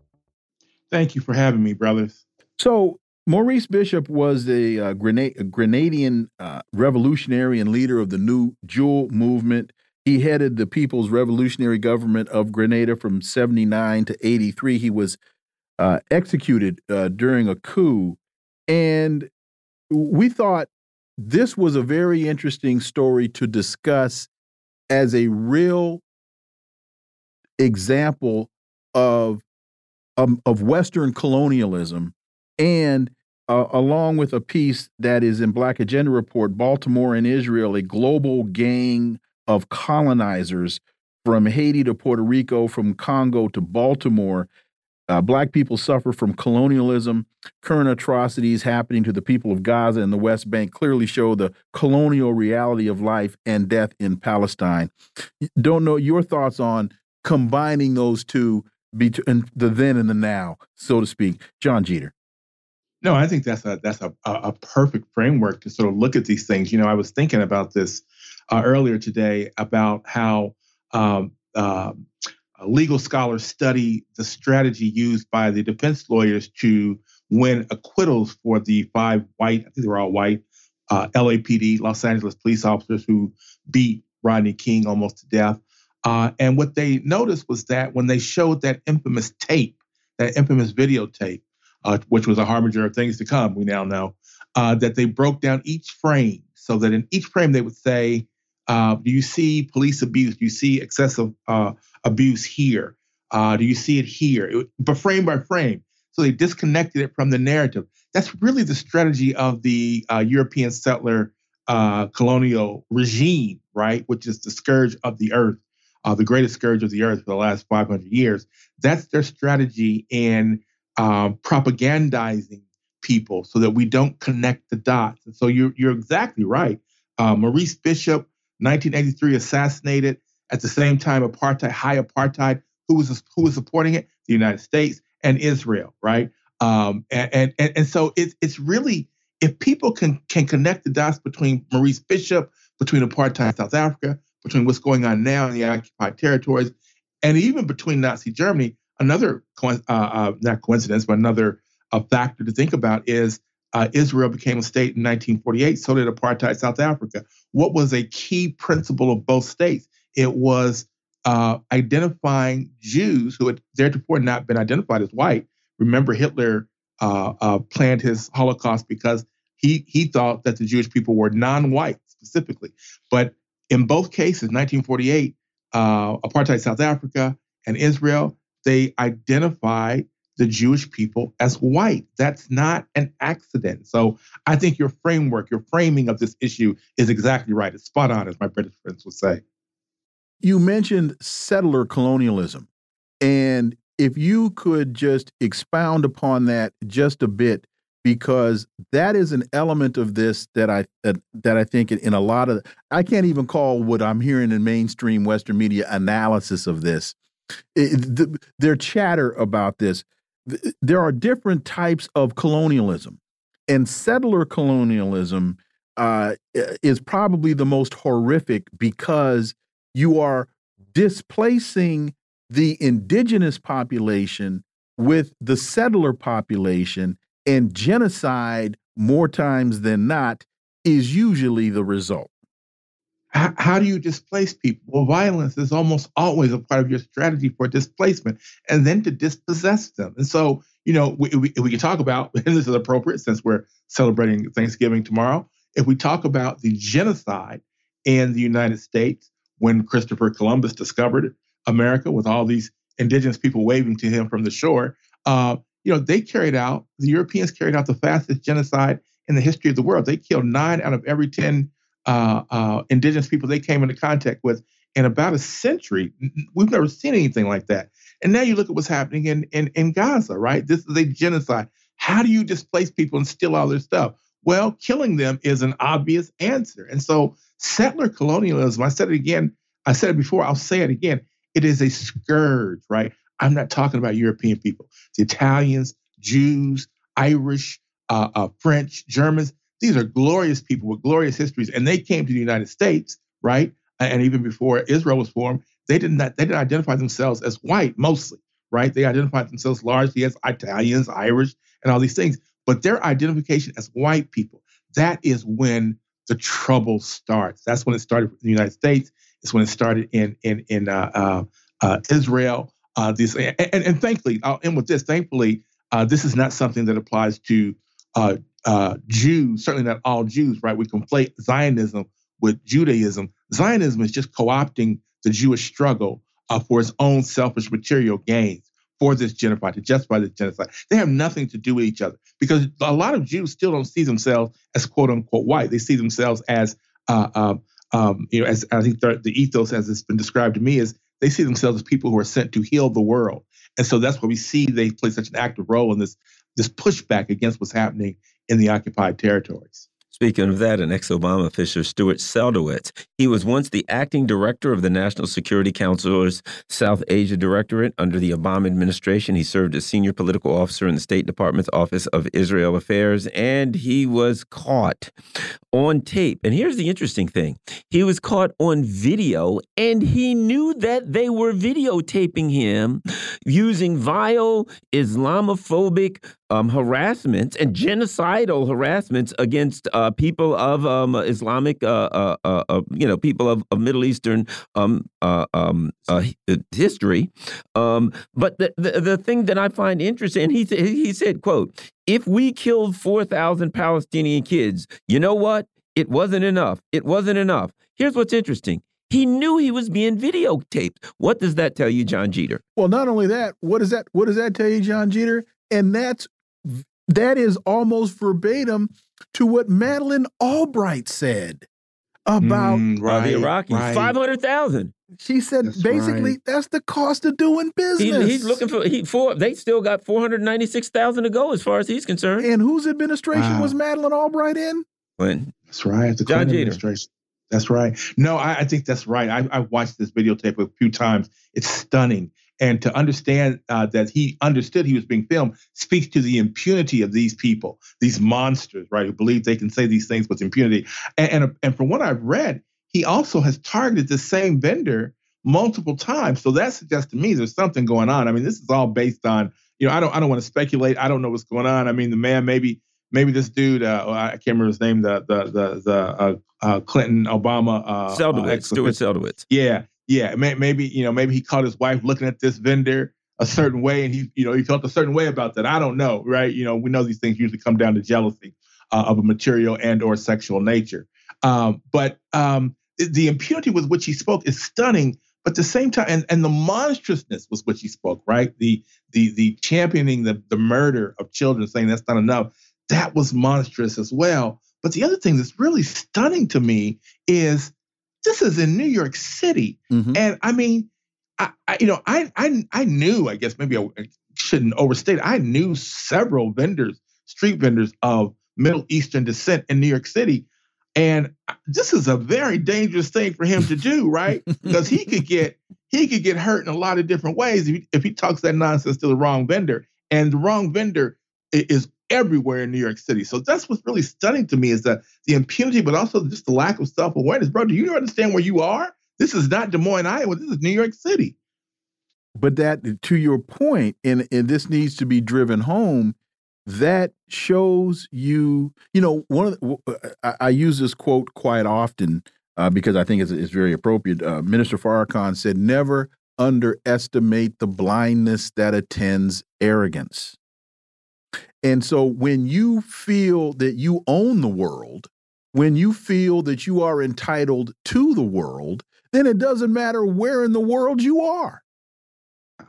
Thank you for having me, brothers. So, Maurice Bishop was a, uh, Grenad a Grenadian uh, revolutionary and leader of the New Jewel movement. He headed the People's Revolutionary Government of Grenada from 79 to 83. He was uh, executed uh, during a coup. And we thought this was a very interesting story to discuss as a real example of um, of Western colonialism, and uh, along with a piece that is in Black Agenda Report, Baltimore and Israel, a global gang of colonizers from Haiti to Puerto Rico, from Congo to Baltimore. Uh, black people suffer from colonialism. Current atrocities happening to the people of Gaza and the West Bank clearly show the colonial reality of life and death in Palestine. Don't know your thoughts on combining those two between the then and the now, so to speak. Jon Jeter. No, I think that's a that's a, a perfect framework to sort of look at these things. You know, I was thinking about this uh, earlier today about how um, uh, legal scholars study the strategy used by the defense lawyers to win acquittals for the five white, I think they were all white, uh, LAPD, Los Angeles police officers who beat Rodney King almost to death. Uh, and what they noticed was that when they showed that infamous tape, that infamous videotape, uh, which was a harbinger of things to come, we now know, uh, that they broke down each frame so that in each frame they would say, uh, Do you see police abuse? Do you see excessive uh, abuse here? Do you see it here? It, but frame by frame. So they disconnected it from the narrative. That's really the strategy of the European settler colonial regime, right? Which is the scourge of the earth uh, the greatest scourge of the earth for the last 500 years. That's their strategy in um, propagandizing people so that we don't connect the dots. And so you're, you're exactly right. Uh, Maurice Bishop, 1983, assassinated at the same time apartheid, high apartheid. Who was who was supporting it? The United States and Israel, right? Um, and, and and so it's it's really if people can can connect the dots between Maurice Bishop, between apartheid South Africa, between what's going on now in the occupied territories, and even between Nazi Germany. Another, uh, uh, not coincidence, but another uh, factor to think about is uh, Israel became a state in 1948, so did apartheid South Africa. What was a key principle of both states? It was uh, identifying Jews who had theretofore not been identified as white. Remember, Hitler uh, planned his Holocaust because he he thought that the Jewish people were non-white specifically, but in both cases, 1948, uh, apartheid South Africa and Israel, they identified the Jewish people as white. That's not an accident. So I think your framework, your framing of this issue is exactly right. It's spot on, as my British friends would say. You mentioned settler colonialism. And if you could just expound upon that just a bit, because that is an element of this that I that, that I think in a lot of I can't even call what I'm hearing in mainstream Western media analysis of this. It, the, their chatter about this. There are different types of colonialism, and settler colonialism uh, is probably the most horrific because you are displacing the indigenous population with the settler population and genocide, more times than not, is usually the result. How, do you displace people? Well, violence is almost always a part of your strategy for displacement and then to dispossess them. And so you know, we, we, we can talk about, and this is appropriate since we're celebrating Thanksgiving tomorrow, if we talk about the genocide in the United States when Christopher Columbus discovered America with all these indigenous people waving to him from the shore, uh, you know, they carried out, the Europeans carried out the fastest genocide in the history of the world. They killed nine out of every 10 uh, uh, indigenous people they came into contact with in about a century. We've never seen anything like that. And now you look at what's happening in, in, in Gaza, right? This is a genocide. How do you displace people and steal all their stuff? Well, killing them is an obvious answer. And so settler colonialism, I said it again, I said it before, I'll say it again. It is a scourge, right? I'm not talking about European people. The Italians, Jews, Irish, uh, uh, French, Germans. These are glorious people with glorious histories, and they came to the United States, right? And even before Israel was formed, they did not they didn't identify themselves as white mostly, right? They identified themselves largely as Italians, Irish, and all these things. But their identification as white people, that is when the trouble starts. That's when it started in the United States. It's when it started in in in uh, uh, uh, Israel. Uh, this and, and, and, thankfully, I'll end with this. Thankfully, uh, this is not something that applies to uh, uh, Jews, certainly not all Jews, right? We conflate Zionism with Judaism. Zionism is just co opting the Jewish struggle uh, for its own selfish material gains for this genocide, to justify this genocide. They have nothing to do with each other because a lot of Jews still don't see themselves as quote unquote white. They see themselves as, uh, um, um, you know, as I think the ethos as it's been described to me is they see themselves as people who are sent to heal the world. And so that's why we see they play such an active role in this this pushback against what's happening in the occupied territories. Speaking of that, an ex Obama official, Stuart Seldowitz, he was once the acting director of the National Security Council's South Asia Directorate under the Obama administration. He served as senior political officer in the State Department's Office of Israel Affairs, and he was caught on tape. And here's the interesting thing he was caught on video, and he knew that they were videotaping him using vile Islamophobic um, harassments and genocidal harassments against uh, people of um, Islamic, uh, uh, uh, uh you know, people of, of Middle Eastern um, uh, um history. Um, but the, the, the thing that I find interesting, he he said, "quote If we killed four thousand Palestinian kids, you know what? It wasn't enough. It wasn't enough. Here's what's interesting." He knew he was being videotaped. What does that tell you, Jon Jeter? Well, not only that, what does that what does that tell you, Jon Jeter? And that's that is almost verbatim to what Madeleine Albright said about mm, right, the Iraqis. Right. Five hundred thousand. She said that's basically right. that's the cost of doing business. He, he's looking for he for they still got four hundred ninety six thousand to go as far as he's concerned. And whose administration wow. was Madeleine Albright in? Clinton. That's right. The Clinton administration. That's right. No, I, I think that's right. I, I watched this videotape a few times. It's stunning and to understand uh, that he understood he was being filmed speaks to the impunity of these people, these monsters, right, who believe they can say these things with impunity. And, and, and from what I've read, he also has targeted the same vendor multiple times. So that suggests to me there's something going on. I mean, this is all based on, you know, I don't I don't want to speculate. I don't know what's going on. I mean, the man maybe maybe this dude, uh, I can't remember his name, the the the the uh, uh, Clinton Obama uh, Seldowitz, Stuart Seldowitz. Yeah, yeah, maybe you know, maybe he caught his wife looking at this vendor a certain way, and he, you know, he felt a certain way about that. I don't know, right? You know, we know these things usually come down to jealousy uh, of a material and or sexual nature. Um, but um, the impunity with which he spoke is stunning. But at the same time, and, and the monstrousness with which he spoke, right? The the the championing the the murder of children, saying that's not enough. That was monstrous as well. But the other thing that's really stunning to me is this is in New York City, mm-hmm. and I mean, I, I, you know, I, I I knew, I guess maybe I shouldn't overstate. I knew several vendors, street vendors of Middle Eastern descent in New York City, and this is a very dangerous thing for him to do, right? Because he could get he could get hurt in a lot of different ways if he, if he talks that nonsense to the wrong vendor, and the wrong vendor is everywhere in New York City. So that's what's really stunning to me is that the impunity, but also just the lack of self awareness. Bro, do you understand where you are? This is not Des Moines, Iowa. This is New York City. But that, to your point, and, and this needs to be driven home, that shows you, you know, one of the, uh, I, I use this quote quite often uh, because I think it's, it's very appropriate. Uh, Minister Farrakhan said, never underestimate the blindness that attends arrogance And so when you feel that you own the world, when you feel that you are entitled to the world, then it doesn't matter where in the world you are.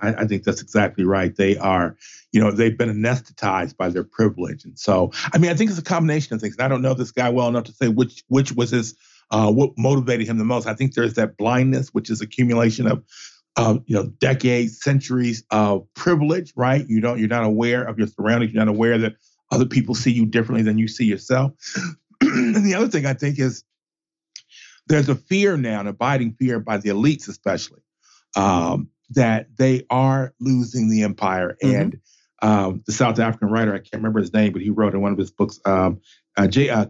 I, I, think that's exactly right. They are, you know, they've been anesthetized by their privilege, and so I mean, I think it's a combination of things. And I don't know this guy well enough to say which which was his uh, what motivated him the most. I think there's that blindness, which is accumulation of, uh, you know, decades, centuries of privilege. Right? You don't, you're not aware of your surroundings. You're not aware that other people see you differently than you see yourself. and the other thing I think is there's a fear now, an abiding fear by the elites, especially. Um, that they are losing the empire. Mm-hmm. And um, the South African writer, I can't remember his name, but he wrote in one of his books, um, uh, J, uh.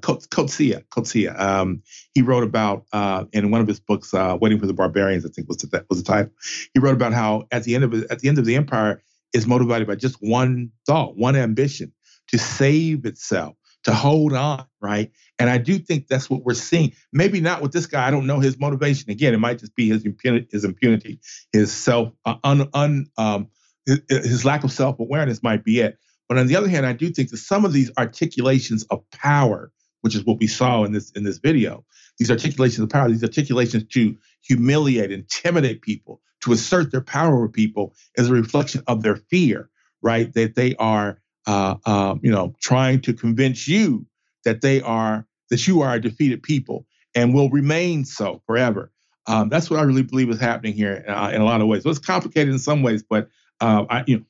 Um, he wrote about uh, in one of his books, uh, "Waiting for the Barbarians," I think was the, was the title. He wrote about how at the end of at the end of the empire is motivated by just one thought, one ambition to save itself, to hold on, right? And I do think that's what we're seeing. Maybe not with this guy. I don't know his motivation. Again, it might just be his impunity, his, impunity, his self, uh, un, un, um, his, his lack of self awareness might be it. But on the other hand, I do think that some of these articulations of power, which is what we saw in this in this video, these articulations of power, these articulations to humiliate, intimidate people, to assert their power over people, is a reflection of their fear, right? That they are uh, um, you know, trying to convince you that they are that you are a defeated people and will remain so forever. Um, that's what I really believe is happening here uh, in a lot of ways. So it's complicated in some ways, but uh, I, you know,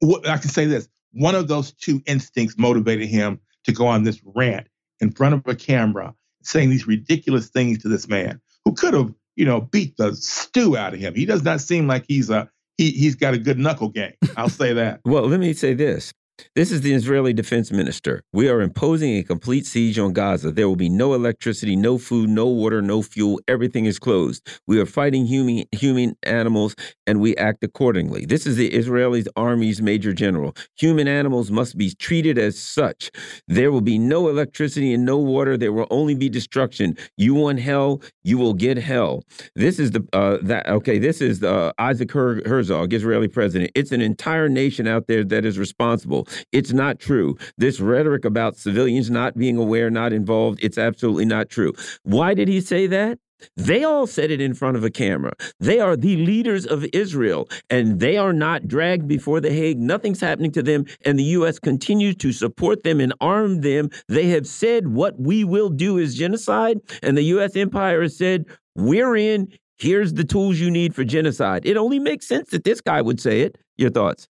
what, I can say this: one of those two instincts motivated him to go on this rant in front of a camera, saying these ridiculous things to this man who could have, you know, beat the stew out of him. He does not seem like he's a he he's got a good knuckle game. I'll say that. well, let me say this: this is the Israeli defense minister. We are imposing a complete siege on Gaza. There will be no electricity, no food, no water, no fuel. Everything is closed. We are fighting human, human animals and we act accordingly. This is the Israeli army's major general. Human animals must be treated as such. There will be no electricity and no water. There will only be destruction. You want hell, you will get hell. This is the uh, that okay. This is the, uh, Isaac Her Herzog, Israeli president. It's an entire nation out there that is responsible. It's not true. This rhetoric about civilians not being aware, not involved, it's absolutely not true. Why did he say that? They all said it in front of a camera. They are the leaders of Israel, and they are not dragged before the Hague. Nothing's happening to them, and the U.S. continues to support them and arm them. They have said what we will do is genocide, and the U.S. empire has said, We're in. Here's the tools you need for genocide. It only makes sense that this guy would say it. Your thoughts?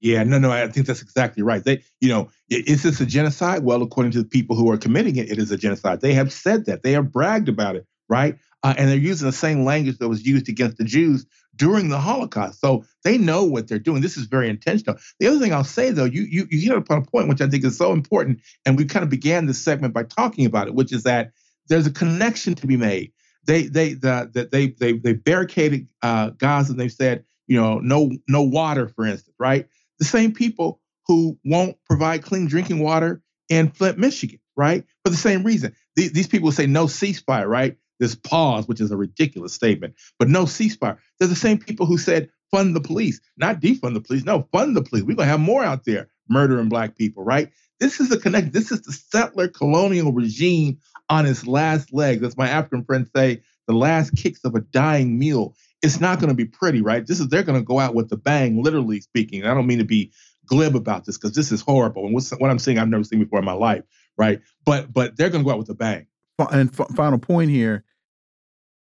Yeah, no, no, I think that's exactly right. They, you know, is this a genocide? Well, according to the people who are committing it, it is a genocide. They have said that. They have bragged about it, right? Uh, and they're using the same language that was used against the Jews during the Holocaust. So they know what they're doing. This is very intentional. The other thing I'll say, though, you you you hit upon a point which I think is so important, and we kind of began this segment by talking about it, which is that there's a connection to be made. They they the, the they they they barricaded uh, Gaza and they said, you know, no no water, for instance, right? The same people who won't provide clean drinking water in Flint, Michigan, right? For the same reason. These, people say no ceasefire, right? This pause, which is a ridiculous statement, but no ceasefire. They're the same people who said fund the police, not defund the police. No, fund the police. We're going to have more out there murdering black people, right? This is the connect. This is the settler colonial regime on its last legs. As my African friends say, the last kicks of a dying mule it's not going to be pretty, right? This is they're going to go out with the bang, literally speaking. I don't mean to be glib about this because this is horrible, and what I'm seeing I've never seen before in my life, right? But but they're going to go out with a bang. And final point here: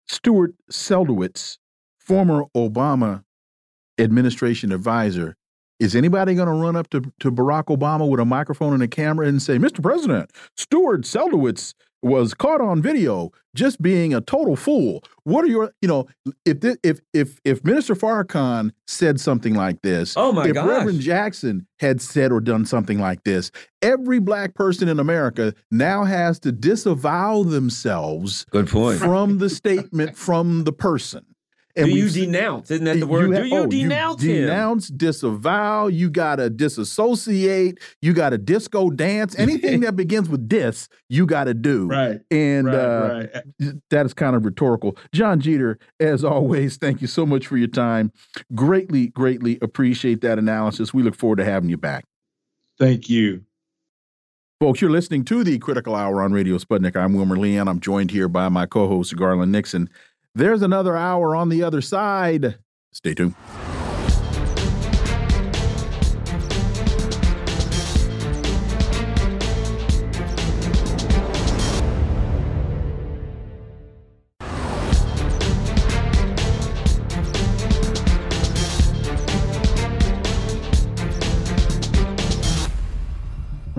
Stuart Seldowitz, former Obama administration advisor. Is anybody going to run up to, to Barack Obama with a microphone and a camera and say, Mr. President, Stuart Seldowitz was caught on video just being a total fool. What are your, you know, if this, if if if Minister Farrakhan said something like this, oh my if gosh. Reverend Jackson had said or done something like this, every black person in America now has to disavow themselves. Good point. from the statement from the person. And do you denounce? Isn't that the word? Have, do you oh, denounce you Denounce, disavow. You gotta disassociate. You gotta disco dance. Anything that begins with dis, you gotta do. Right. And right, uh, right. that is kind of rhetorical. Jon Jeter, as always, thank you so much for your time. Greatly, greatly appreciate that analysis. We look forward to having you back. Thank you. Folks, you're listening to the Critical Hour on Radio Sputnik. I'm Wilmer Leon. I'm joined here by my co host, Garland Nixon. There's another hour on the other side. Stay tuned.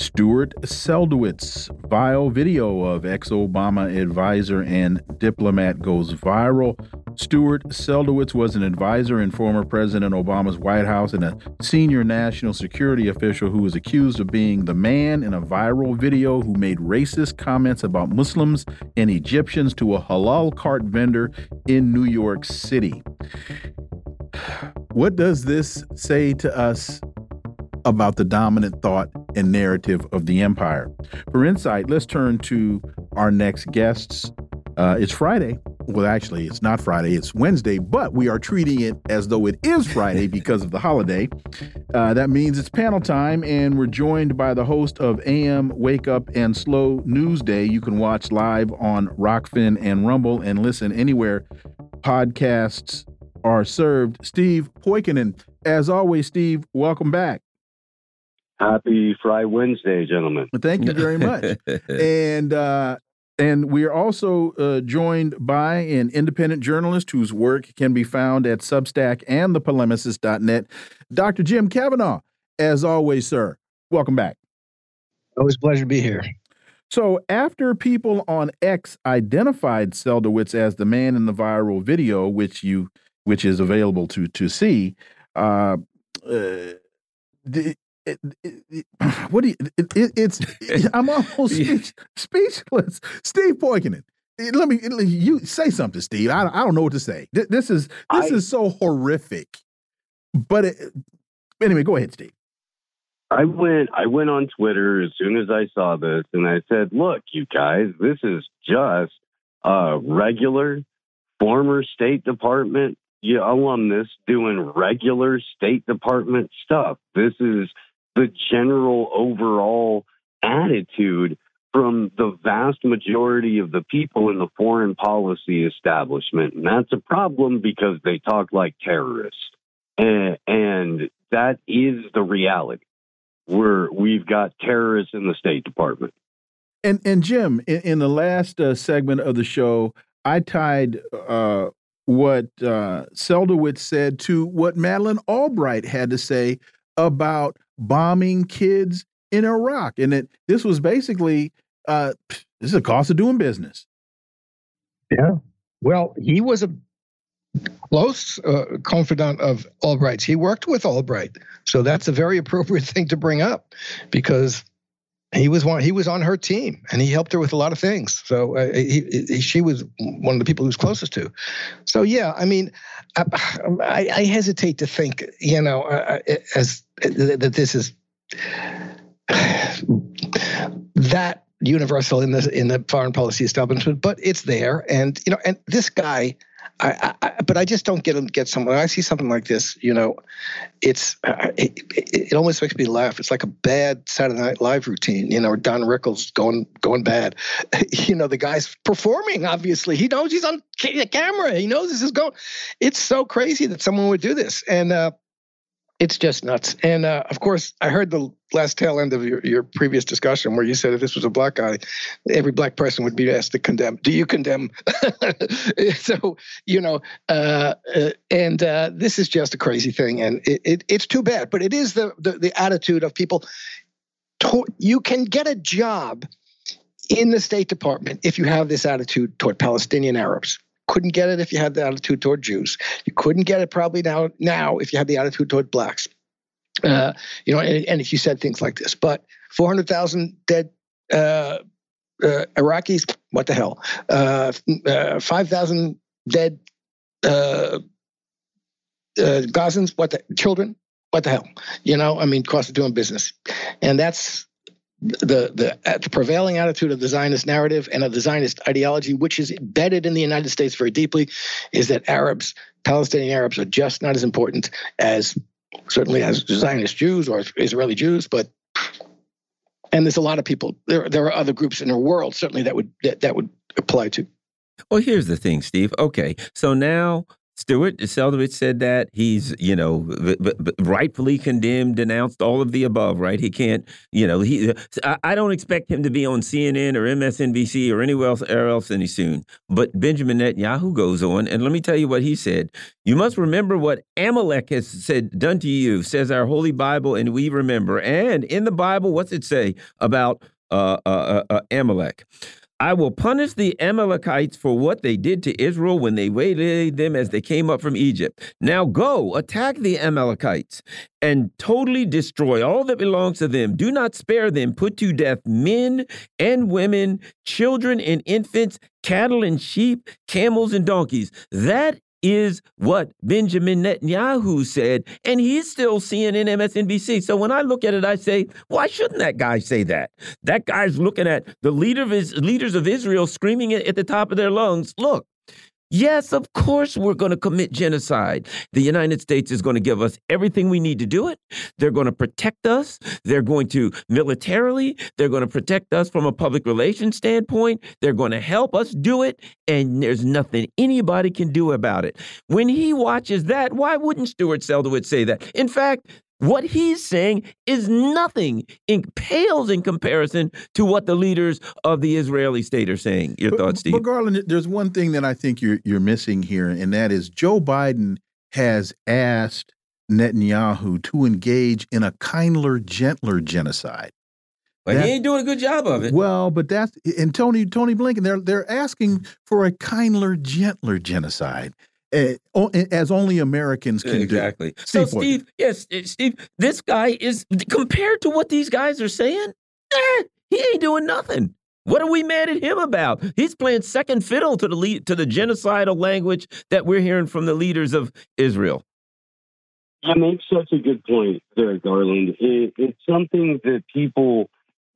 Stuart Seldowitz. Vile video of ex Obama advisor and diplomat goes viral. Stuart Seldowitz was an advisor in former President Obama's White House and a senior national security official who was accused of being the man in a viral video who made racist comments about Muslims and Egyptians to a halal cart vendor in New York City. What does this say to us about the dominant thought and narrative of the empire. For insight, let's turn to our next guests. Uh, it's Friday. Well, actually, it's not Friday, it's Wednesday, but we are treating it as though it is Friday because of the holiday. Uh, that means it's panel time, and we're joined by the host of AM Wake Up and Slow News Day. You can watch live on Rokfin and Rumble and listen anywhere podcasts are served. Steve Poikonen, As always, Steve, welcome back. Happy Fry Wednesday, gentlemen. Thank you very much. and uh, and we are also uh, joined by an independent journalist whose work can be found at Substack and thepolemicist.net, Dr. Jim Kavanagh. As always, sir, welcome back. Always a pleasure to be here. So, after people on X identified Seldowitz as the man in the viral video, which you which is available to to see, uh, uh, the, it, it, what do you, it, it's I'm almost speech, speechless. Steve Poikonen, eh, let me eh, you say something, Steve. I, I don't know what to say. This is this I, is so horrific. But eh, anyway, go ahead, Steve. I went I went on Twitter as soon as I saw this and I said, "Look, you guys, this is just a regular former State Department alumnus doing regular State Department stuff. This is the general overall attitude from the vast majority of the people in the foreign policy establishment. And that's a problem because they talk like terrorists. And, and that is the reality. We're, we've got terrorists in the State Department. And, and Jim, in, in the last uh, segment of the show, I tied uh, what uh, said to what Madeleine Albright had to say about bombing kids in Iraq, and that this was basically uh, this is a cost of doing business. Yeah. Well, he was a close uh, confidant of Albright's. He worked with Albright, so that's a very appropriate thing to bring up because he was one. He was on her team, and he helped her with a lot of things. So uh, he, he, she was one of the people was closest to. So yeah, I mean, I, I hesitate to think, you know, uh, uh as that this is that universal in the in the foreign policy establishment, but it's there, and you know, and this guy I, I, but I just don't get get someone. I see something like this, you know, it's uh, it, it, almost makes me laugh. It's like a bad Saturday Night Live routine, you know, Don Rickles going going bad. you know, the guy's performing. Obviously, he knows he's on the camera. He knows this is going. It's so crazy that someone would do this, and uh, it's just nuts. And uh, of course, I heard the last tail end of your, your previous discussion where you said if this was a black guy, every black person would be asked to condemn. Do you condemn? so, you know, uh, uh, and uh, this is just a crazy thing. And it, it, it's too bad. But it is the, the, the attitude of people. To, you can get a job in the State Department if you have this attitude toward Palestinian Arabs couldn't get it if you had the attitude toward Jews. You couldn't get it probably now now if you had the attitude toward blacks. Uh, you know, and, and, if you said things like this, but 400,000 dead uh, uh, Iraqis, what the hell? Uh, uh, 5,000 dead uh, Gazans, what the children, what the hell? You know, I mean, cost of doing business, and that's the the, the prevailing attitude of the Zionist narrative and of the Zionist ideology, which is embedded in the United States very deeply, is that Arabs, Palestinian Arabs, are just not as important as certainly as Zionist Jews or Israeli Jews, but and there's a lot of people. There there are other groups in the world certainly that would that, that would apply to. Well, here's the thing, Steve. Okay, so now Stuart Seldowitz said that he's, you know, rightfully condemned, denounced all of the above, right? He can't, you know, he. I don't expect him to be on CNN or MSNBC or anywhere else, else any soon. But Benjamin Netanyahu goes on, and let me tell you what he said. You must remember what Amalek has said, done to you, says our Holy Bible, and we remember. And in the Bible, what's it say about uh, uh, uh, uh Amalek? I will punish the Amalekites for what they did to Israel when they waylaid them as they came up from Egypt. Now go, attack the Amalekites and totally destroy all that belongs to them. Do not spare them. Put to death men and women, children and infants, cattle and sheep, camels and donkeys. That is what Benjamin Netanyahu said, and he's still CNN, MSNBC. So when I look at it, I say, why shouldn't that guy say that? That guy's looking at the leader of his leaders of Israel screaming at the top of their lungs, look, Yes, of course, we're going to commit genocide. The United States is going to give us everything we need to do it. They're going to protect us. They're going to militarily, they're going to protect us from a public relations standpoint. They're going to help us do it. And there's nothing anybody can do about it. When he watches that, why wouldn't Stuart Seldowitz say that? In fact, what he's saying is nothing in pales in comparison to what the leaders of the Israeli state are saying. Your but, thoughts, Steve? But Garland, there's one thing that I think you're you're missing here, and that is Joe Biden has asked Netanyahu to engage in a kindler, gentler genocide. But that, he ain't doing a good job of it. Well, but that's and Tony Tony Blinken they're they're asking for a kindler, gentler genocide. Uh, as only Americans can exactly. do. Exactly. So, Steve, yes, eh, Steve, this guy is compared to what these guys are saying. Eh, he ain't doing nothing. What are we mad at him about? He's playing second fiddle to the lead, to the genocidal language that we're hearing from the leaders of Israel. You make such a good point there, Garland. It, it's something that people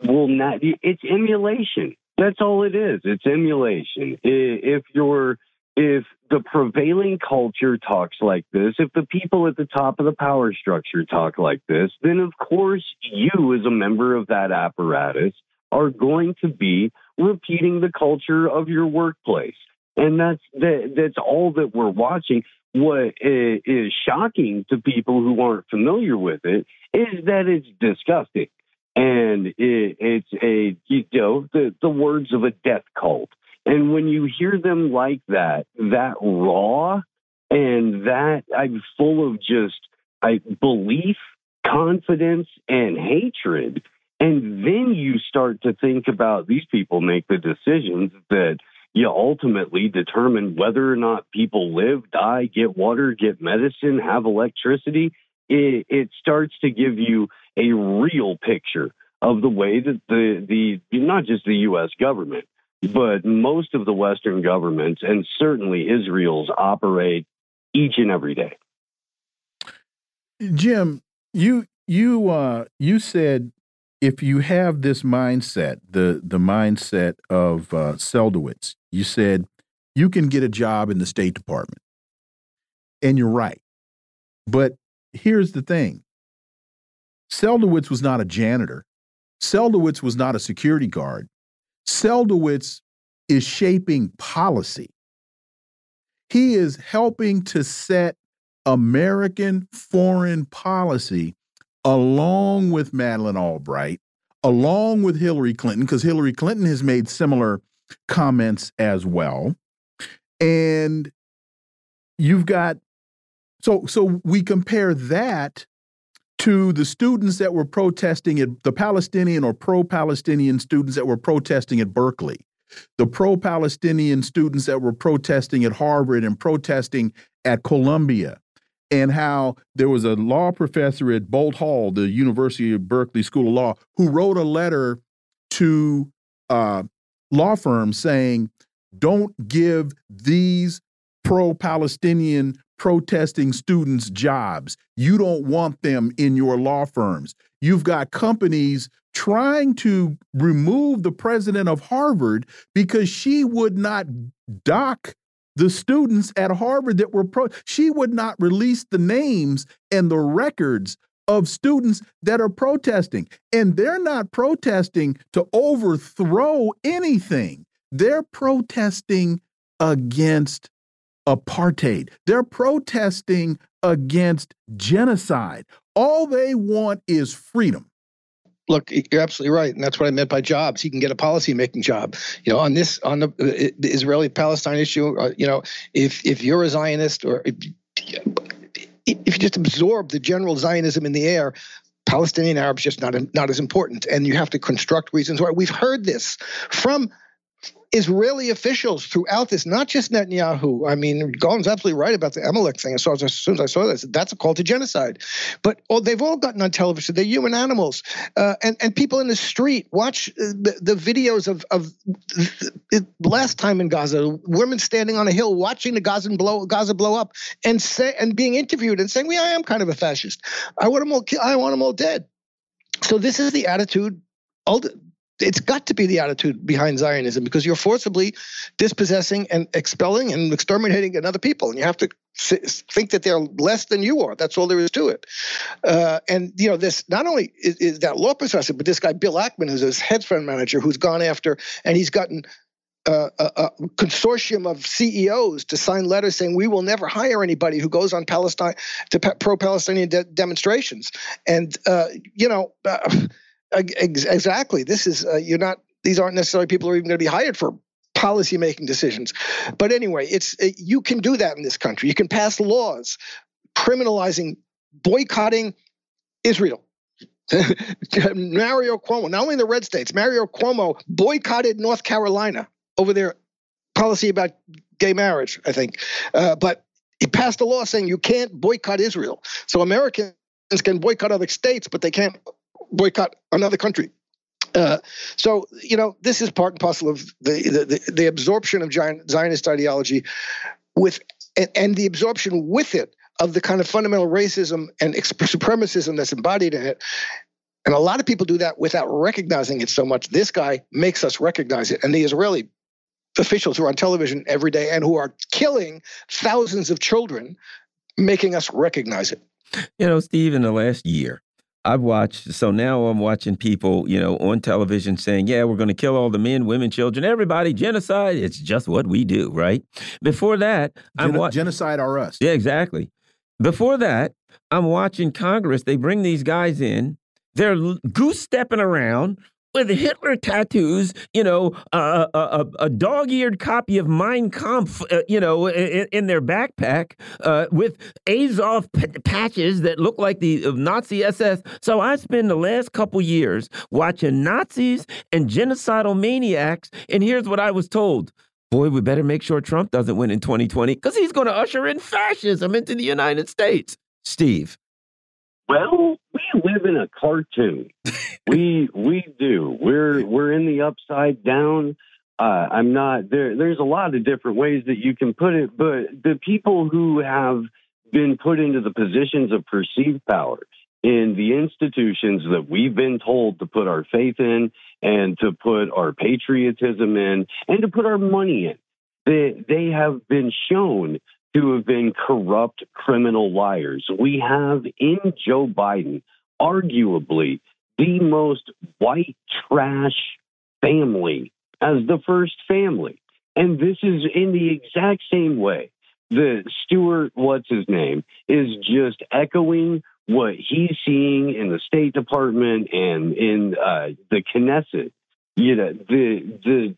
will not. It's emulation. That's all it is. It's emulation. If you're if the prevailing culture talks like this, if the people at the top of the power structure talk like this, then of course you, as a member of that apparatus, are going to be repeating the culture of your workplace. And that's that, that's all that we're watching. What is shocking to people who aren't familiar with it is that it's disgusting, and it, it's a you know the the words of a death cult. And when you hear them like that, that raw and that I'm full of just I belief, confidence, and hatred. And then you start to think about these people make the decisions that you ultimately determine whether or not people live, die, get water, get medicine, have electricity. It, it starts to give you a real picture of the way that the the not just the U.S. government, but most of the Western governments, and certainly Israel's, operate each and every day. Jim, you you uh, you said if you have this mindset, the the mindset of uh, Seldowitz, you said you can get a job in the State Department, and you're right. But here's the thing: Seldowitz was not a janitor. Seldowitz was not a security guard. Seldowitz is shaping policy. He is helping to set American foreign policy along with Madeleine Albright, along with Hillary Clinton, because Hillary Clinton has made similar comments as well. And you've got so so we compare that to the students that were protesting at the Palestinian or pro-Palestinian students that were protesting at Berkeley, the pro-Palestinian students that were protesting at Harvard and protesting at Columbia, and how there was a law professor at Boalt Hall, the University of Berkeley School of Law, who wrote a letter to uh, law firms saying, "Don't give these pro-Palestinian protesting students jobs. You don't want them in your law firms. You've got companies trying to remove the president of Harvard because she would not dock the students at Harvard that were pro. She would not release the names and the records of students that are protesting. And they're not protesting to overthrow anything, they're protesting against apartheid. They're protesting against genocide. All they want is freedom. Look, you're absolutely right, and that's what I meant by jobs. He can get a policy-making job. You know, on this, on the, uh, Israeli-Palestine issue. Uh, you know, if if you're a Zionist or if, if you just absorb the general Zionism in the air, Palestinian Arabs just not not as important, and you have to construct reasons why. We've heard this from Israeli officials throughout this, not just Netanyahu. I mean, Garland's absolutely right about the Amalek thing. As soon as I saw this, that's a call to genocide. But oh, they've all gotten on television. They're human animals, uh, and and people in the street watch uh, the, the videos of of the last time in Gaza, women standing on a hill watching the Gaza blow Gaza blow up, and say and being interviewed and saying, "We, I am kind of a fascist. I want them all. I want them all dead." So this is the attitude it's got to be the attitude behind Zionism because you're forcibly dispossessing and expelling and exterminating another people, and you have to think that they're less than you are. That's all there is to it. Uh, and you know, this not only is, is, that law professor, but this guy Bill Ackman is his hedge fund manager who's gone after, and he's gotten. Uh, a, a, consortium of CEOs to sign letters saying we will never hire anybody who goes on Palestine to pro-Palestinian de- demonstrations, and uh, you know, uh, Exactly. This is uh, you're not. These aren't necessarily people who are even going to be hired for policy making decisions. But anyway, it's it, you can do that in this country. You can pass laws criminalizing boycotting Israel. Mario Cuomo, not only the red states, Mario Cuomo boycotted North Carolina over their policy about gay marriage, I think. Uh, but he passed a law saying you can't boycott Israel. So Americans can boycott other states, but they can't boycott another country. Uh, so you know this is part and parcel of the the, the absorption of Zionist ideology, with and, and, the absorption with it of the kind of fundamental racism and supremacism that's embodied in it. And a lot of people do that without recognizing it so much. This guy makes us recognize it, and the Israeli officials who are on television every day and who are killing thousands of children, making us recognize it. You know, Steve, in the last year, I've watched, so now I'm watching people, you know, on television saying, yeah, we're going to kill all the men, women, children, everybody, genocide. It's just what we do, right? Before that, I'm watching. Genocide are us. Yeah, exactly. Before that, I'm watching Congress. They bring these guys in, they're goose stepping around, with Hitler tattoos, you know, a, a, a dog-eared copy of Mein Kampf, uh, you know, in, in their backpack, uh, with Azov patches that look like the uh, Nazi SS. So I spend the last couple years watching Nazis and genocidal maniacs, and here's what I was told. Boy, we better make sure Trump doesn't win in 2020 because he's going to usher in fascism into the United States. Steve. Well, we live in a cartoon. we we do. We're we're in the upside down. Uh, I'm not there. There's a lot of different ways that you can put it, but the people who have been put into the positions of perceived power in the institutions that we've been told to put our faith in and to put our patriotism in and to put our money in. They, they have been shown to have been corrupt criminal liars. We have in Joe Biden arguably the most white trash family as the first family. And this is in the exact same way. The Stuart, what's his name, is just echoing what he's seeing in the State Department and in uh, the Knesset. You know, the the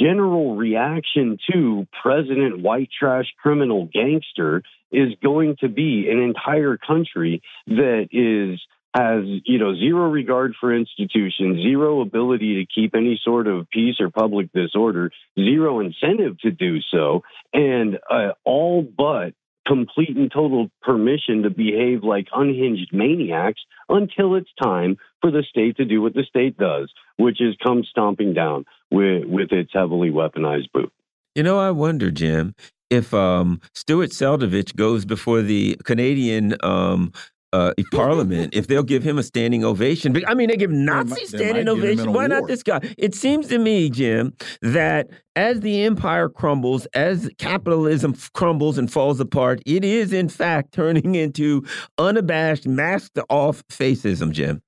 general reaction to President White Trash Criminal Gangster is going to be an entire country that is has you know zero regard for institutions, zero ability to keep any sort of peace or public disorder, zero incentive to do so, and uh, all but complete and total permission to behave like unhinged maniacs until it's time for the state to do what the state does, which is come stomping down with, with its heavily weaponized boot. You know, I wonder, Jim, if um, Stuart Seldovich goes before the Canadian um, uh, parliament if they'll give him a standing ovation. I mean, they give Nazi standing ovation. Why not this guy? It seems to me, Jim, that as the empire crumbles, as capitalism crumbles and falls apart, it is in fact turning into unabashed, masked off fascism, Jim.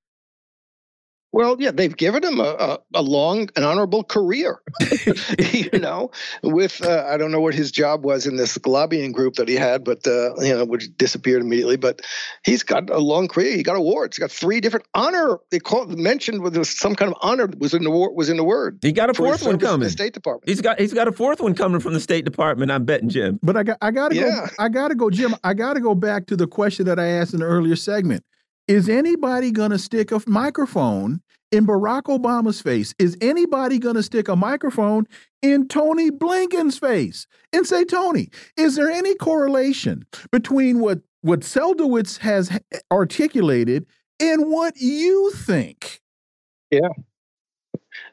Well, yeah, they've given him a, a, a long and honorable career. you know, with uh, I don't know what his job was in this lobbying group that he had, but uh, you know, which disappeared immediately. But he's got a long career. He got awards. He got three different honor. They called mentioned with some kind of honor was in the was in the word. He got a fourth one coming. From the State Department. He's got he's got a fourth one coming from the State Department. I'm betting Jim. But I got I got to yeah. go. I got to go, Jim. I got to go back to the question that I asked in the earlier segment. Is anybody going to stick a microphone in Barack Obama's face? Is anybody going to stick a microphone in Tony Blinken's face and say, Tony, is there any correlation between what, what Seldowitz has articulated and what you think? Yeah.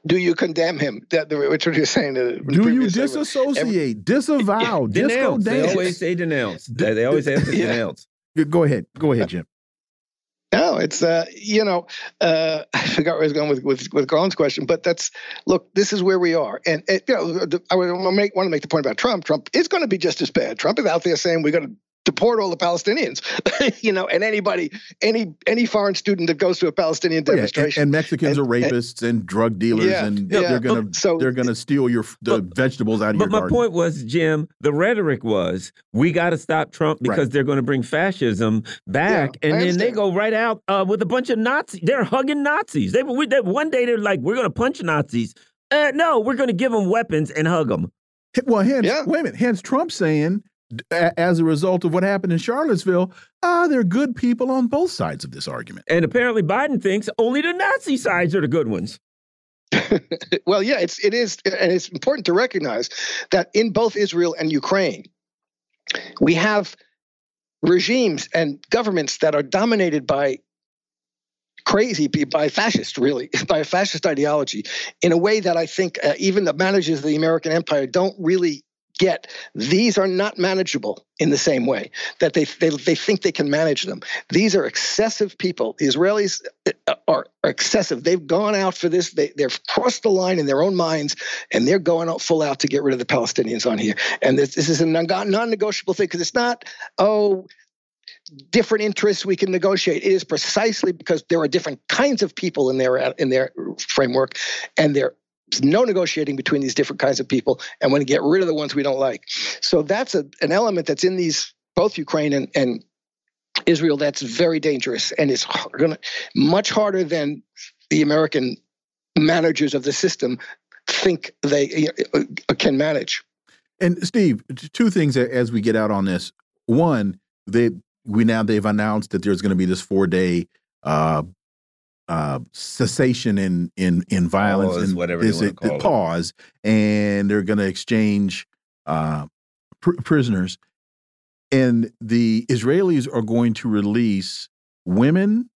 Do you condemn him? That which what you're saying. Uh, Do you disassociate, Every, disavow, denounce? They always say denounce. They, they always have to yeah. denounce. Go ahead. Go ahead, Jim. No, it's uh, you know, uh, I forgot where I was going with with with Colin's question, but that's look, this is where we are, and, and you know, I want to make want to make the point about Trump. Trump is going to be just as bad. Trump is out there saying we're going to deport all the Palestinians, you know, and anybody, any any foreign student that goes to a Palestinian demonstration. Oh, yeah. and, and, Mexicans and, are rapists and, and drug dealers, yeah, and yeah. they're gonna but, so, they're gonna steal your the but, vegetables out of but your But my point was, Jim, the rhetoric was we got to stop Trump because right. they're going to bring fascism back, and then they go right out uh, with a bunch of Nazis. They're hugging Nazis. They, we, they one day they're like, we're going to punch Nazis. Uh, no, we're going to give them weapons and hug them. Well, hence, wait a minute. Hence, Trump saying as a result of what happened in Charlottesville, ah, there are good people on both sides of this argument. And apparently, Biden thinks only the Nazi sides are the good ones. well, yeah, it's it is, and it's important to recognize that in both Israel and Ukraine, we have regimes and governments that are dominated by crazy by fascist really by a fascist ideology in a way that i think uh, even the managers of the american empire don't really get these are not manageable in the same way that they, they, they think they can manage them. These are excessive people. The Israelis uh, are, are excessive. They've gone out for this. They, they've crossed the line in their own minds, and they're going out full out to get rid of the Palestinians on here. And this, this is a non negotiable thing because it's not, oh, different interests we can negotiate. It is precisely because there are different kinds of people in their in their framework, and they're no negotiating between these different kinds of people and want to get rid of the ones we don't like. So that's a, an element that's in these both Ukraine and, and Israel that's very dangerous and is to much harder than the American managers of the system think they can manage. And Steve, two things as we get out on this. One, they we now they've announced that there's going to be this four day uh, uh, cessation in in in violence pause, and whatever this, it, pause, and they're going to exchange uh, pr prisoners, and the Israelis are going to release women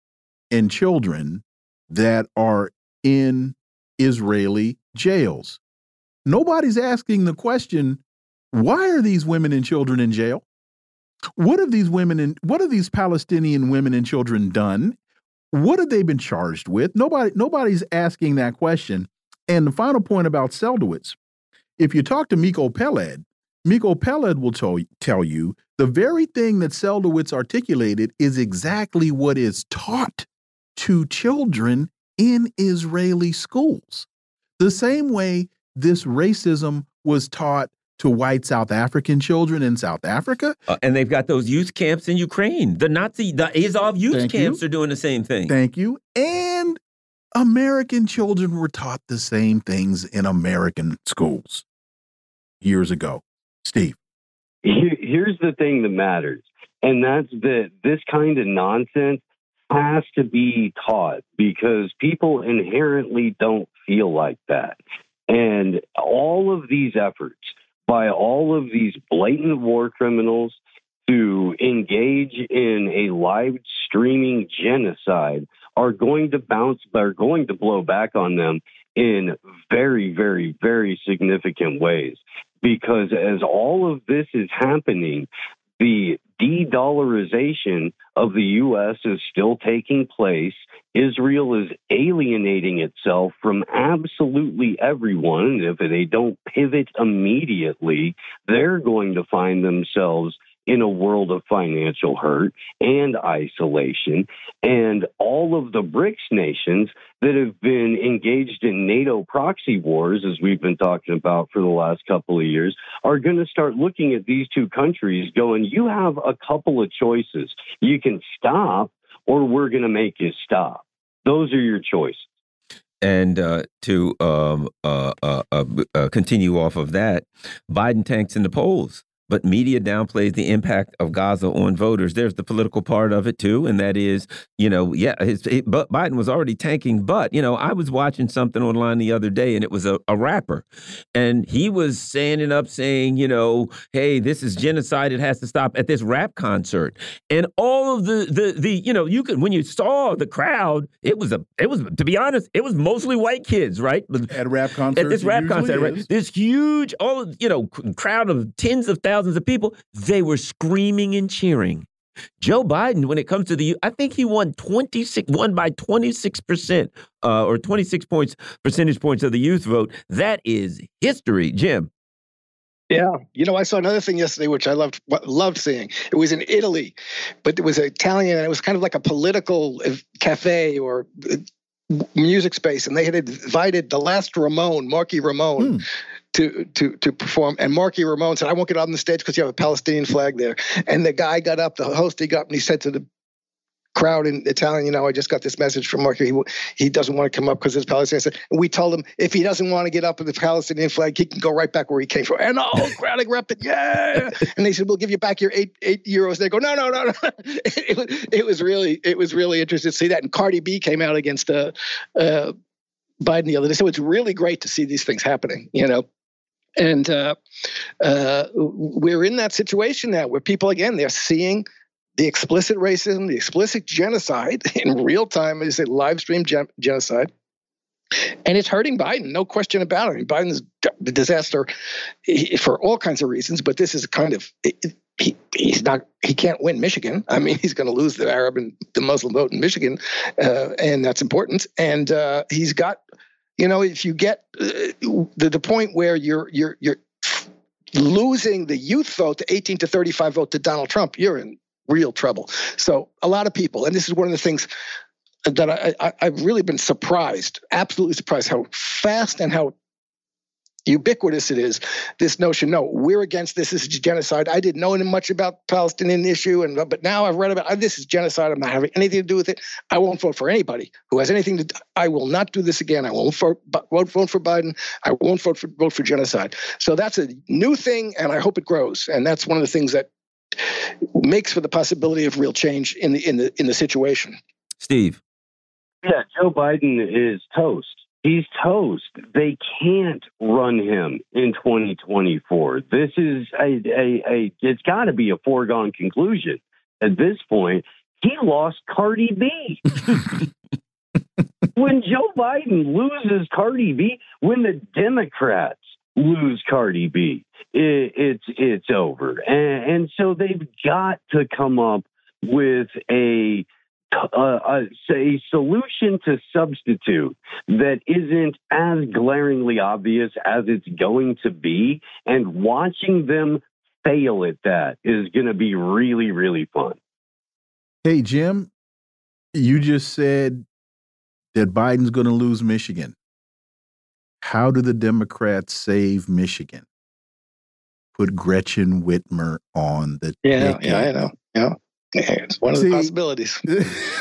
and children that are in Israeli jails. Nobody's asking the question, why are these women and children in jail? What have these women and what have these Palestinian women and children done? What have they been charged with? Nobody, nobody's asking that question. And the final point about Seldowitz, if you talk to Miko Peled, Miko Peled will tell, tell you the very thing that Seldowitz articulated is exactly what is taught to children in Israeli schools. The same way this racism was taught to white South African children in South Africa. Uh, and they've got those youth camps in Ukraine. The Nazi, the Azov youth Thank camps you. are doing the same thing. Thank you. And American children were taught the same things in American schools years ago. Steve. Here's the thing that matters, and that's that this kind of nonsense has to be taught because people inherently don't feel like that. And all of these efforts by all of these blatant war criminals to engage in a live streaming genocide are going to bounce are going to blow back on them in very very very significant ways. Because as all of this is happening the de dollarization of the U.S. is still taking place. Israel is alienating itself from absolutely everyone. And If they don't pivot immediately, they're going to find themselves in a world of financial hurt and isolation. And all of the BRICS nations that have been engaged in NATO proxy wars, as we've been talking about for the last couple of years, are going to start looking at these two countries going, you have a couple of choices. You can stop, or we're going to make you stop. Those are your choices. And uh, to um, uh, uh, uh, uh continue off of that, Biden tanks in the polls but media downplays the impact of Gaza on voters. There's the political part of it too, and that is, you know, yeah, his, but Biden was already tanking. But you know, I was watching something online the other day, and it was a, a rapper, and he was standing up saying, you know, hey, this is genocide. It has to stop at this rap concert, and all of the the the you know, you could when you saw the crowd, it was a it was to be honest, it was mostly white kids, right? At rap concert, at this rap concert, right? This huge, all you know, crowd of tens of thousands thousands of people, they were screaming and cheering. Joe Biden, when it comes to the, I think he won 26, won by 26%, uh, or 26 points, percentage points of the youth vote. That is history, Jim. Yeah, you know, I saw another thing yesterday which I loved loved seeing. It was in Italy, but it was Italian, and it was kind of like a political uh, cafe or uh, music space, and they had invited the last Ramone, Marky Ramone, hmm to to to perform. And Marky Ramone said, "I won't get on the stage because you have a Palestinian flag there." And the guy got up, the host, he got up and he said to the crowd in Italian, you know, I just got this message from Marky. He, he doesn't want to come up because it's Palestinian. Said, and we told him if he doesn't want to get up with the Palestinian flag, he can go right back where he came from. And the whole crowd erupted, yeah. And they said, we'll give you back your eight eight euros. They go, no, no, no, no. it, was, it was really it was really interesting to see that. And Cardi B came out against uh, uh, Biden the other day. So it's really great to see these things happening, you know. And uh, uh, we're in that situation now where people, again, they're seeing the explicit racism, the explicit genocide in real time, as a live stream gen- genocide. And it's hurting Biden, no question about it. I mean, Biden's a disaster for all kinds of reasons, but this is kind of he, he's not he can't win Michigan. I mean, he's going to lose the Arab and the Muslim vote in Michigan, uh, and that's important. And uh, he's got you know, if you get uh, the, the point where you're you're you're losing the youth vote, the 18 to 35 vote to Donald Trump, you're in real trouble. So a lot of people, and this is one of the things that I, I, I've really been surprised, absolutely surprised how fast and how ubiquitous it is this notion no we're against this this is genocide. I didn't know much about the palestinian issue and but now i've read about this is genocide i'm not having anything to do with it. I won't vote for anybody who has anything to i will not do this again. I won't vote, won't vote for biden. I won't vote for vote for genocide. So that's a new thing and i hope it grows. And that's one of the things that makes for the possibility of real change in the in the in the situation. Steve. Yeah joe biden is toast He's toast. They can't run him in 2024. This is a, a, a it's got to be a foregone conclusion at this point. He lost Cardi B. when Joe Biden loses Cardi B, when the Democrats lose Cardi B, it, it's it's over. And, and so they've got to come up with a uh, a solution to substitute that isn't as glaringly obvious as it's going to be, and watching them fail at that is going to be really, really fun. Hey, Jim, you just said that Biden's going to lose Michigan. How do the Democrats save Michigan? Put Gretchen Whitmer on the yeah, ticket. yeah, I know, yeah. It's one of See, the possibilities.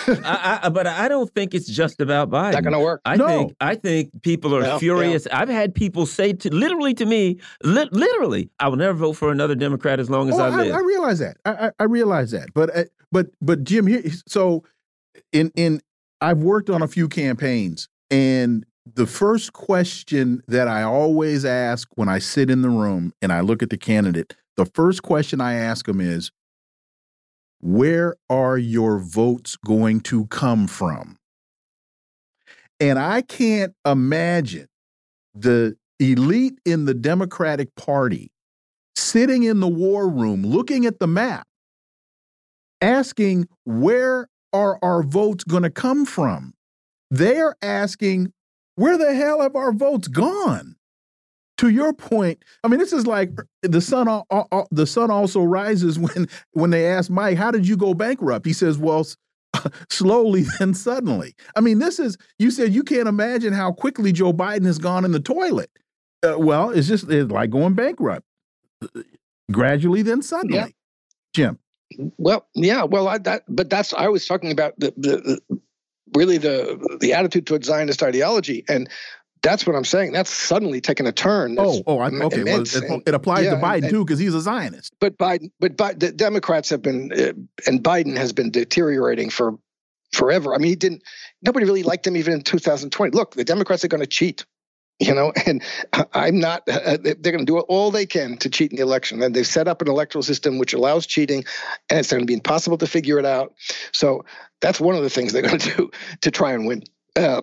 I, I, but I don't think it's just about Biden. Not going to work. I no. think I think people are well, furious. Yeah. I've had people say to literally to me, li literally, I will never vote for another Democrat as long as oh, I live. I, I realize that. I, I, realize that. But uh, but but Jim, here, so in in I've worked on a few campaigns, and the first question that I always ask when I sit in the room and I look at the candidate, the first question I ask them is where are your votes going to come from? And I can't imagine the elite in the Democratic Party sitting in the war room looking at the map asking where are our votes going to come from? They're asking where the hell have our votes gone? To your point, I mean, this is like the sun. The sun also rises when when they ask Mike, "How did you go bankrupt?" He says, "Well, slowly then suddenly." I mean, this is you said you can't imagine how quickly Joe Biden has gone in the toilet. Uh, well, it's just it's like going bankrupt, gradually then suddenly. Yeah. Jim. Well, yeah, well, I, that, but that's I was talking about the, the, the really the the attitude towards Zionist ideology, and that's what I'm saying. That's suddenly taken a turn. oh, oh, I, okay. Well, it, it, applies yeah, to Biden and, too because he's a Zionist. But Biden, but Biden, the Democrats have been, uh, and Biden has been deteriorating for forever. I mean, he didn't. Nobody really liked him even in 2020. Look, the Democrats are going to cheat you know and i'm not uh, uh they're going to do all they can to cheat in the election and they've set up an electoral system which allows cheating and it's going to be impossible to figure it out so that's one of the things they're going to do to try and win uh,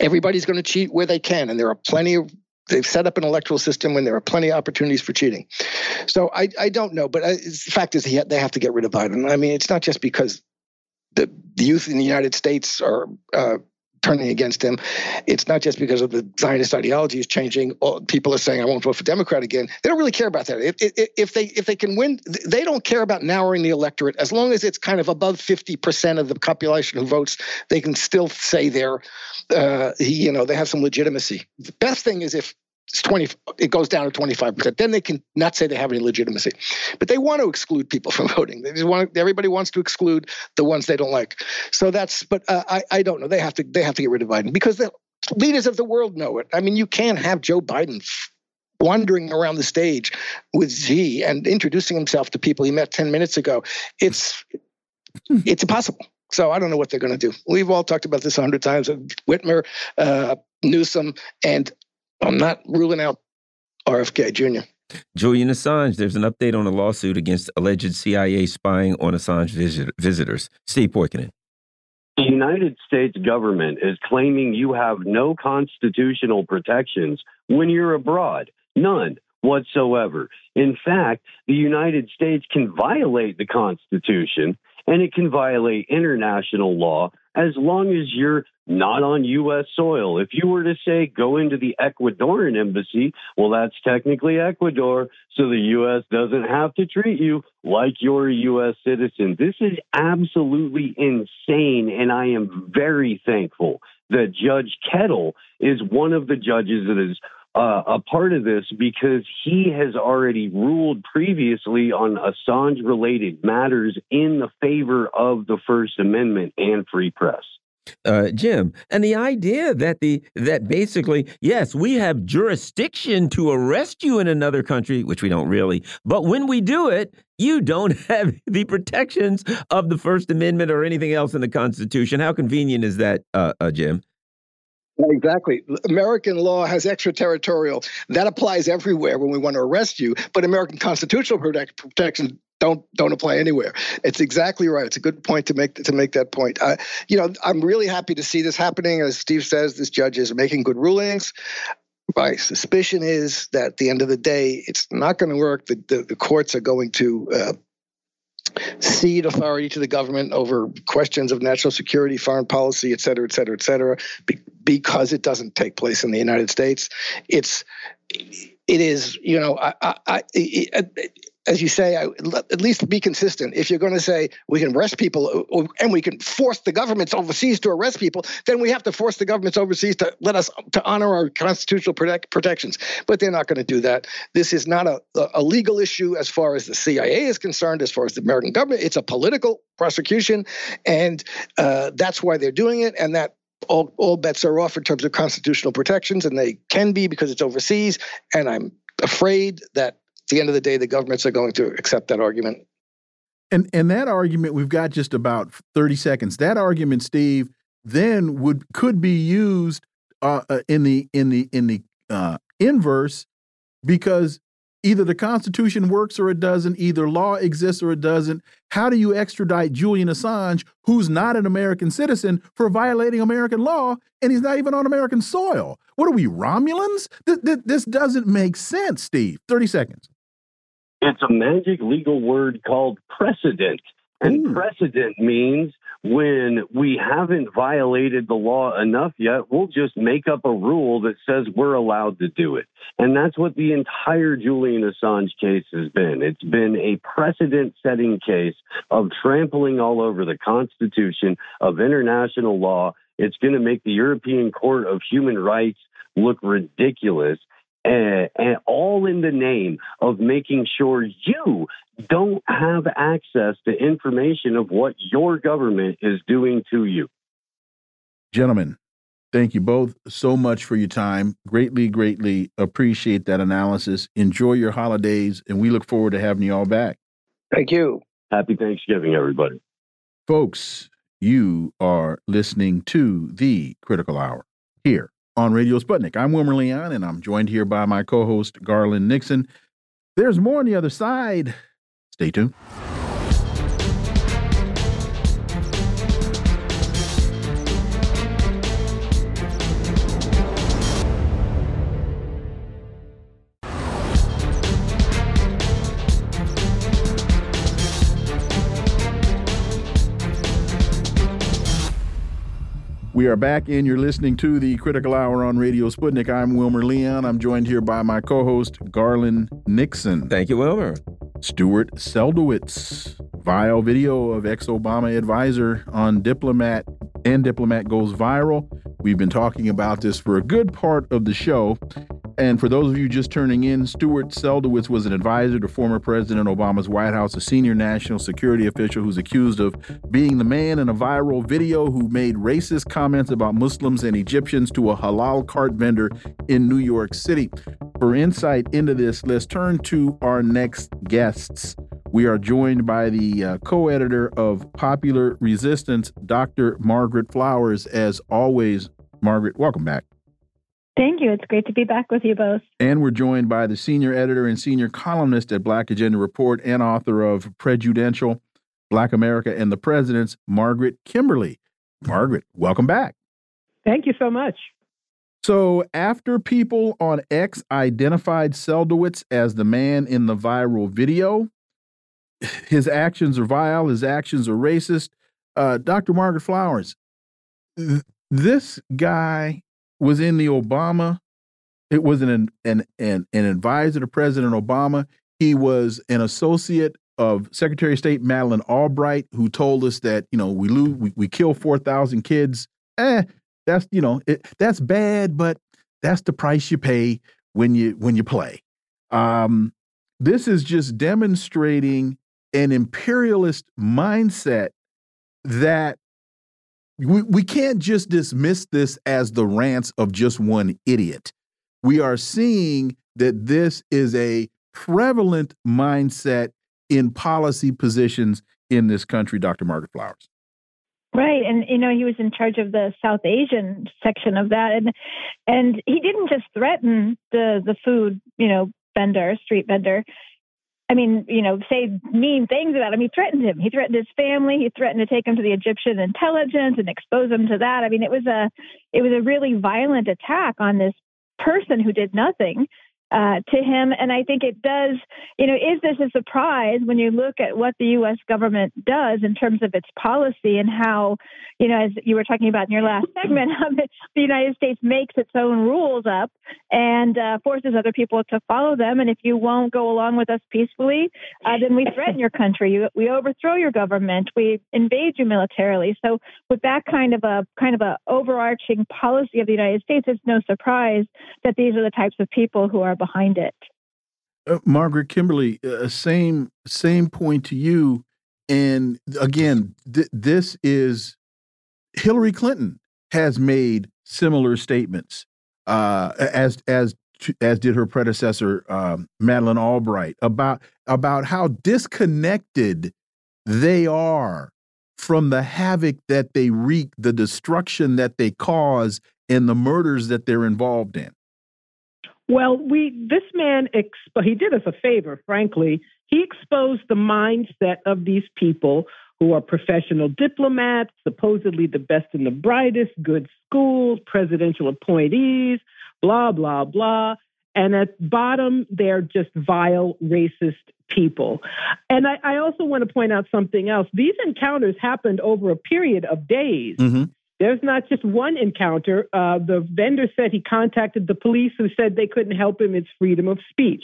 everybody's going to cheat where they can and there are plenty of they've set up an electoral system when there are plenty of opportunities for cheating. So i, I don't know but uh, the fact is they have to get rid of biden. I mean it's not just because the, the youth in the united states are uh, turning against him. It's not just because of the Zionist ideology is changing. People are saying, "I won't vote for Democrat again." They don't really care about that. If, if, they if they can win, they don't care about narrowing the electorate as long as it's kind of above fifty percent of the population who votes. They can still say they're, uh, you know, they have some legitimacy. The best thing is if it's 20 it goes down to 25% then they can not say they have any legitimacy. But they want to exclude people from voting. They just want everybody wants to exclude the ones they don't like. So that's but uh, I, I don't know. They have to they have to get rid of biden because the leaders of the world know it. I mean you can't have joe biden wandering around the stage with z and introducing himself to people he met 10 minutes ago. It's it's impossible. So I don't know what they're going to do. We've all talked about this a hundred times. Whitmer, uh, Newsom, and I'm not ruling out RFK Jr. Julian Assange, there's an update on a lawsuit against alleged CIA spying on Assange visit visitors. Steve Poikonen. The United States government is claiming you have no constitutional protections when you're abroad. None whatsoever. In fact, the United States can violate the Constitution and it can violate international law as long as you're not on U.S. soil. If you were to say go into the Ecuadorian embassy, well, that's technically Ecuador, so the U.S. doesn't have to treat you like you're a U.S. citizen. This is absolutely insane, and I am very thankful that Judge Koeltl is one of the judges that is uh, a part of this because he has already ruled previously on Assange related matters in the favor of the First Amendment and free press. Uh, Jim, and the idea that the that basically yes, we have jurisdiction to arrest you in another country, which we don't really, but when we do it, you don't have the protections of the First Amendment or anything else in the Constitution. How convenient is that, uh, uh, Jim? Exactly. American law has extraterritorial. That applies everywhere when we want to arrest you, but American constitutional protect, protection don't don't apply anywhere. It's exactly right. It's a good point to make to make that point. You know, I'm really happy to see this happening. As Steve says, this judge is making good rulings. My suspicion is that at the end of the day, it's not going to work. The, the, the courts are going to uh, cede authority to the government over questions of national security, foreign policy, et cetera, et cetera, et cetera, because it doesn't take place in the United States. It's it is, you know, I, I, I, as you say, I, at least be consistent. If you're going to say we can arrest people uh, and we can force the governments overseas to arrest people, then we have to force the governments overseas to let us to honor our constitutional protect, protections. But they're not going to do that. This is not a, a legal issue as far as the CIA is concerned, as far as the American government. It's a political prosecution, and uh, that's why they're doing it. And that all, all bets are off in terms of constitutional protections, and they can be because it's overseas. And I'm afraid that at the end of the day, the governments are going to accept that argument. And and that argument, we've got just about thirty seconds. That argument, Steve, then would could be used uh, uh in the in the in the uh, inverse because either the Constitution works or it doesn't. Either law exists or it doesn't. How do you extradite Julian Assange, who's not an American citizen, for violating American law, and he's not even on American soil? What are we, Romulans? Th this doesn't make sense, Steve. 30 seconds. It's a magic legal word called precedent. And Ooh. precedent means when we haven't violated the law enough yet, we'll just make up a rule that says we're allowed to do it. And that's what the entire Julian Assange case has been. It's been a precedent setting case of trampling all over the Constitution, of international law. It's going to make the European Court of Human Rights look ridiculous and, and, all in the name of making sure you don't have access to information of what your government is doing to you. Gentlemen, thank you both so much for your time. Greatly, greatly appreciate that analysis. Enjoy your holidays, and we look forward to having you all back. Thank you. Happy Thanksgiving, everybody. Folks, you are listening to the Critical Hour here on Radio Sputnik. I'm Wilmer Leon, and I'm joined here by my co host, Garland Nixon. There's more on the other side. Stay tuned. We are back and You're listening to the Critical Hour on Radio Sputnik. I'm Wilmer Leon. I'm joined here by my co host, Garland Nixon. Thank you, Wilmer. Stuart Seldowitz. Vile video of ex Obama advisor on Diplomat and Diplomat goes viral. We've been talking about this for a good part of the show. And for those of you just turning in, Stuart Seldowitz was an advisor to former President Obama's White House, a senior national security official who's accused of being the man in a viral video who made racist comments about Muslims and Egyptians to a halal cart vendor in New York City. For insight into this, let's turn to our next guests. We are joined by the uh, co editor of Popular Resistance, Dr. Margaret Flowers. As always, Margaret, welcome back. Thank you. It's great to be back with you both. And we're joined by the senior editor and senior columnist at Black Agenda Report and author of Prejudential Black America and the Presidents, Margaret Kimberley. Margaret, welcome back. Thank you so much. So, after people on X identified Seldowitz as the man in the viral video, his actions are vile, his actions are racist. Uh, Dr. Margaret Flowers, th this guy was in the Obama. It was an an an, an advisor to President Obama. He was an associate of Secretary of State Madeleine Albright, who told us that you know we lose, we, we kill four thousand kids. Eh, that's you know it, that's bad, but that's the price you pay when you when you play. Um, this is just demonstrating an imperialist mindset that we, we can't just dismiss this as the rants of just one idiot. We are seeing that this is a prevalent mindset in policy positions in this country, Dr. Margaret Flowers. Right, and you know he was in charge of the South Asian section of that, and and he didn't just threaten the the food you know vendor, street vendor. I mean, you know, say mean things about him. He threatened him. He threatened his family. He threatened to take him to the Egyptian intelligence and expose him to that. I mean, it was a it was a really violent attack on this person who did nothing uh, to him. And I think it does, you know, is this a surprise when you look at what the U.S. government does in terms of its policy and how, you know, as you were talking about in your last segment, the United States makes its own rules up and uh, forces other people to follow them. And if you won't go along with us peacefully, uh, then we threaten your country. You, we overthrow your government. We invade you militarily. So with that kind of a kind of a overarching policy of the United States, it's no surprise that these are the types of people who are behind it. Uh, Margaret Kimberley, uh, same same point to you. And again, th this is Hillary Clinton has made similar statements uh, as as as did her predecessor um, Madeleine Albright about about how disconnected they are from the havoc that they wreak, the destruction that they cause, and the murders that they're involved in. Well, we this man expo- he did us a favor, frankly. He exposed the mindset of these people who are professional diplomats, supposedly the best and the brightest, good schools, presidential appointees, blah blah blah. And at bottom, they're just vile, racist people. And I, I also want to point out something else. These encounters happened over a period of days. Mm -hmm. There's not just one encounter. Uh, the vendor said he contacted the police who said they couldn't help him. It's freedom of speech.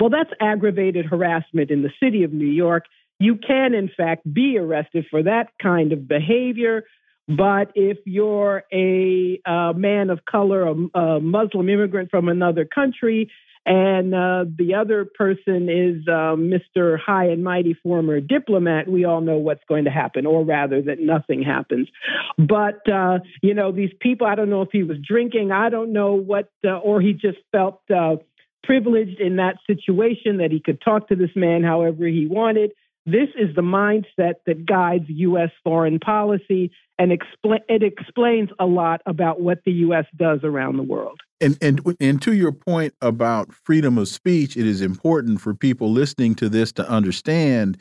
Well, that's aggravated harassment in the city of New York. You can, in fact, be arrested for that kind of behavior. But if you're a uh, man of color, a, a, Muslim immigrant from another country, and uh, the other person is uh, Mr. High and Mighty former diplomat, we all know what's going to happen, or rather, that nothing happens. But, uh, you know, these people, I don't know if he was drinking, I don't know what, uh, or he just felt uh, privileged in that situation that he could talk to this man however he wanted. This is the mindset that guides U.S. foreign policy, and expl- it explains a lot about what the U.S. does around the world. And, and and to your point about freedom of speech, it is important for people listening to this to understand.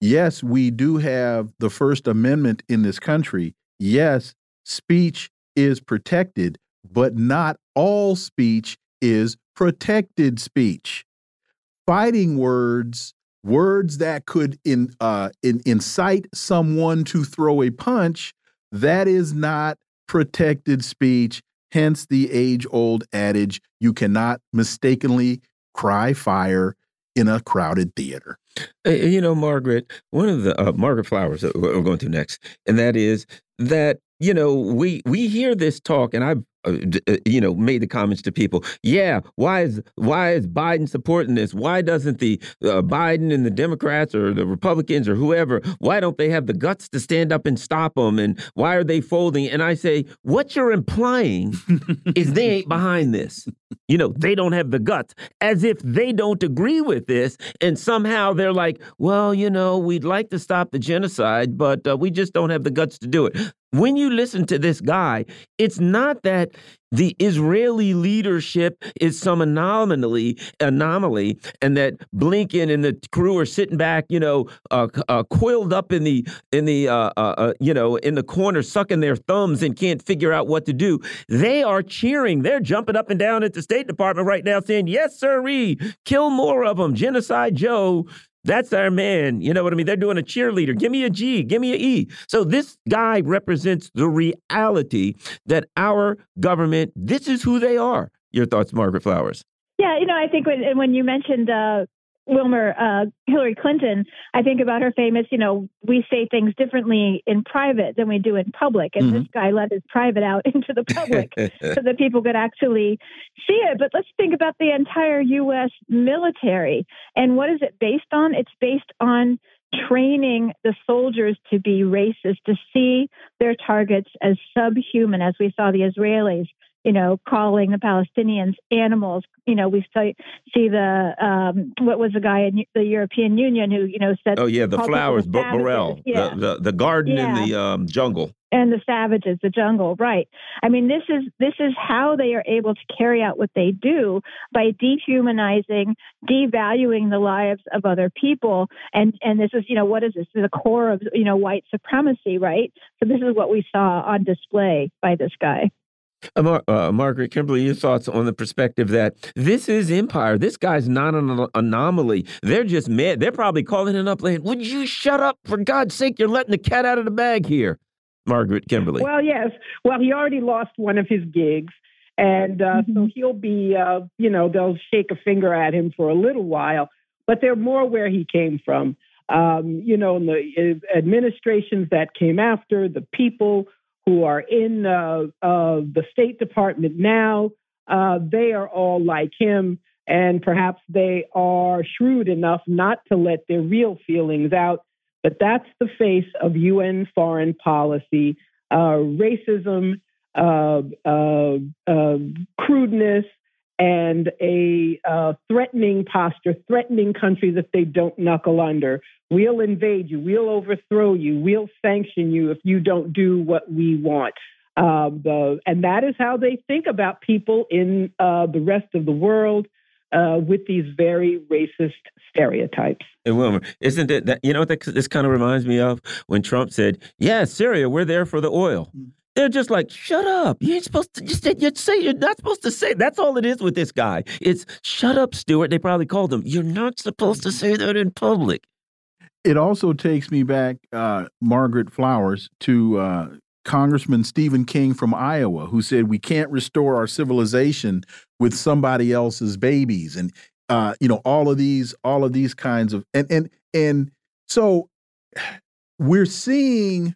Yes, we do have the First Amendment in this country. Yes, speech is protected, but not all speech is protected speech. Fighting words words that could in, uh, in, incite someone to throw a punch, that is not protected speech. Hence the age old adage you cannot mistakenly cry fire in a crowded theater. You know, Margaret, one of the uh, Margaret Flowers that we're going to next, and that is that you know we we hear this talk, and I've you know, made the comments to people. Yeah, why is why is Biden supporting this? Why doesn't the uh, Biden and the Democrats or the Republicans or whoever? Why don't they have the guts to stand up and stop them? And why are they folding? And I say, what you're implying is they ain't behind this. You know, they don't have the guts, as if they don't agree with this, and somehow they're like, well, you know, we'd like to stop the genocide, but uh, we just don't have the guts to do it. When you listen to this guy, it's not that the Israeli leadership is some anomaly, anomaly, and that Blinken and the crew are sitting back, you know, uh, uh, coiled up in the in the uh, uh, uh, you know in the corner, sucking their thumbs and can't figure out what to do. They are cheering. They're jumping up and down at the State Department right now, saying, "Yes, sirree, kill more of them, genocide Joe." That's our man. You know what I mean? They're doing a cheerleader. Give me a G, give me a E. So this guy represents the reality that our government, this is who they are. Your thoughts, Margaret Flowers? Yeah, you know, I think when when you mentioned uh, Wilmer uh, Hillary Clinton, I think about her famous, you know, we say things differently in private than we do in public. And mm-hmm. this guy let his private out into the public so that people could actually see it. But let's think about the entire U.S. military. And what is it based on? It's based on training the soldiers to be racist, to see their targets as subhuman, as we saw the Israelis you know, calling the Palestinians animals. You know, we see, see the um, what was the guy in the European Union who you know said, "Oh yeah, the flowers, Borrell, yeah. the, the, the garden yeah. in the um, jungle." And the savages, the jungle, right? I mean, this is this is how they are able to carry out what they do by dehumanizing, devaluing the lives of other people, and and this is you know what is this? The core of you know white supremacy, right? So this is what we saw on display by this guy. Uh, Mar uh, Margaret Kimberley, your thoughts on the perspective that this is empire. This guy's not an anomaly. They're just mad. They're probably calling it up, saying, "Would you shut up? For God's sake, you're letting the cat out of the bag here." Margaret Kimberley. Well, yes. Well, he already lost one of his gigs, and uh, mm -hmm. so mm-hmm. he'll be, uh, you know, they'll shake a finger at him for a little while, but they're more where he came from. Um, you know, in the uh, administrations that came after, the people who are in uh, uh, the State Department now, uh, they are all like him. And perhaps they are shrewd enough not to let their real feelings out. But that's the face of UN foreign policy uh, racism, uh, uh, crudeness, and a uh, threatening posture, threatening countries if they don't knuckle under. We'll invade you, we'll overthrow you, we'll sanction you if you don't do what we want. Um, the, and that is how they think about people in uh, the rest of the world. Uh, with these very racist stereotypes. And Wilmer, isn't it that you know what this kind of reminds me of when Trump said, "Yeah, Syria, we're there for the oil." Mm. They're just like, shut up. You ain't supposed to just you say you're not supposed to say. That's all it is with this guy. It's shut up, Stuart. They probably called him. You're not supposed to say that in public. It also takes me back, uh, Margaret Flowers, to uh, Congressman Stephen King from Iowa, who said we can't restore our civilization with somebody else's babies, and uh, you know all of these, all of these kinds of, and and and so we're seeing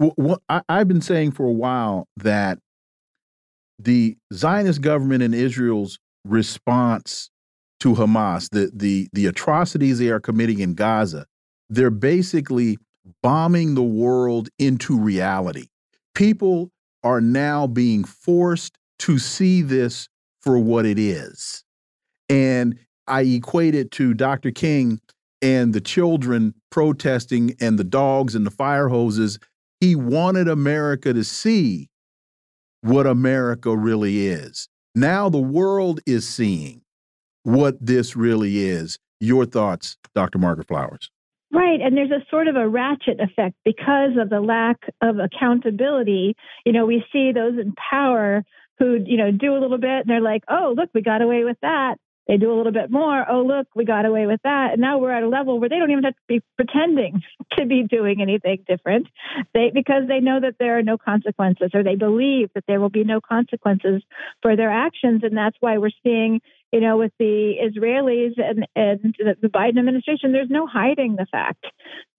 what I've been saying for a while that the Zionist government in Israel's response to Hamas, the the the atrocities they are committing in Gaza, they're basically bombing the world into reality. People are now being forced to see this for what it is. And I equate it to Dr. King and the children protesting and the dogs and the fire hoses he wanted America to see what America really is. Now the world is seeing what this really is. Your thoughts, Dr. Margaret Flowers. Right. And there's a sort of a ratchet effect because of the lack of accountability. You know, we see those in power who, you know, do a little bit and they're like, oh, look, we got away with that. They do a little bit more. Oh, look, we got away with that. And now we're at a level where they don't even have to be pretending to be doing anything different. They because they know that there are no consequences or they believe that there will be no consequences for their actions. And that's why we're seeing, you know, with the Israelis and, and the Biden administration, there's no hiding the fact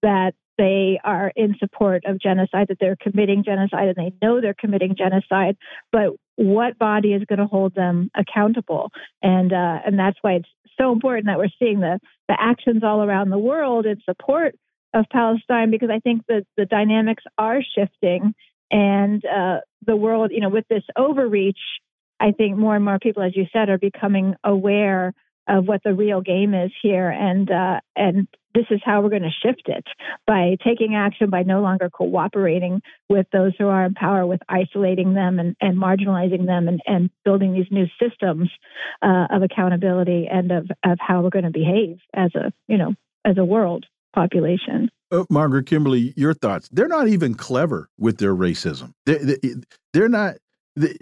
that they are in support of genocide, that they're committing genocide, and they know they're committing genocide. But what body is going to hold them accountable? And uh, and that's why it's so important that we're seeing the the actions all around the world in support of Palestine, because I think that the dynamics are shifting, and uh, the world, you know, with this overreach, I think more and more people, as you said, are becoming aware of what the real game is here, and uh, and this is how we're going to shift it by taking action, by no longer cooperating with those who are in power, with isolating them and, and marginalizing them, and, and building these new systems uh, of accountability and of of how we're going to behave as a you know as a world population. Uh, Margaret Kimberley your thoughts? They're not even clever with their racism. They, they, they're not. They,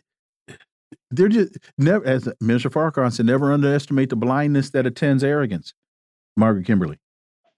they're just never, as Minister Farrakhan said, never underestimate the blindness that attends arrogance. Margaret Kimberley.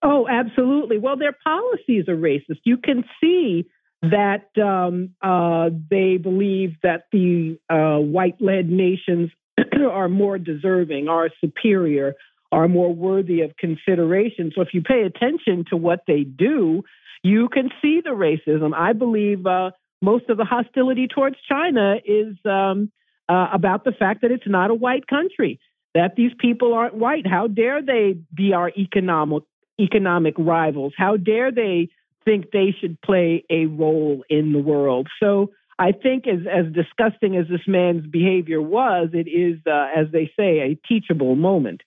Oh, absolutely. Well, their policies are racist. You can see that um, uh, they believe that the uh, white-led nations are more deserving, are superior, are more worthy of consideration. So if you pay attention to what they do, you can see the racism. I believe uh, most of the hostility towards China is um, uh, about the fact that it's not a white country, that these people aren't white. How dare they be our economic economic rivals? How dare they think they should play a role in the world? So I think, as as disgusting as this man's behavior was, it is, uh, as they say, a teachable moment.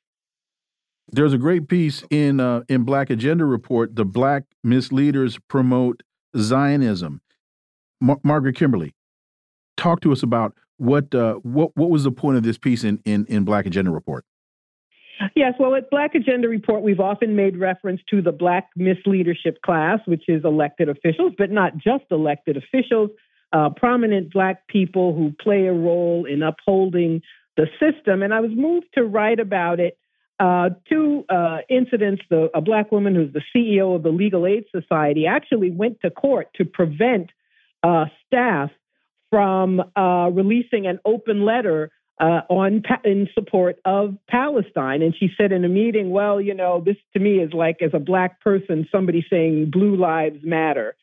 There's a great piece in uh, in Black Agenda Report. The Black misleaders promote Zionism. Mar Margaret Kimberley, talk to us about what uh, what what was the point of this piece in in, in Black Agenda Report? Yes, well, at Black Agenda Report, we've often made reference to the Black misleadership class, which is elected officials, but not just elected officials, uh, prominent Black people who play a role in upholding the system. And I was moved to write about it. Uh, two uh, incidents the, a Black woman who's the CEO of the Legal Aid Society actually went to court to prevent uh, staff from uh, releasing an open letter uh, on in support of Palestine. And she said in a meeting, "Well, you know, this to me is like as a black person, somebody saying Blue Lives Matter,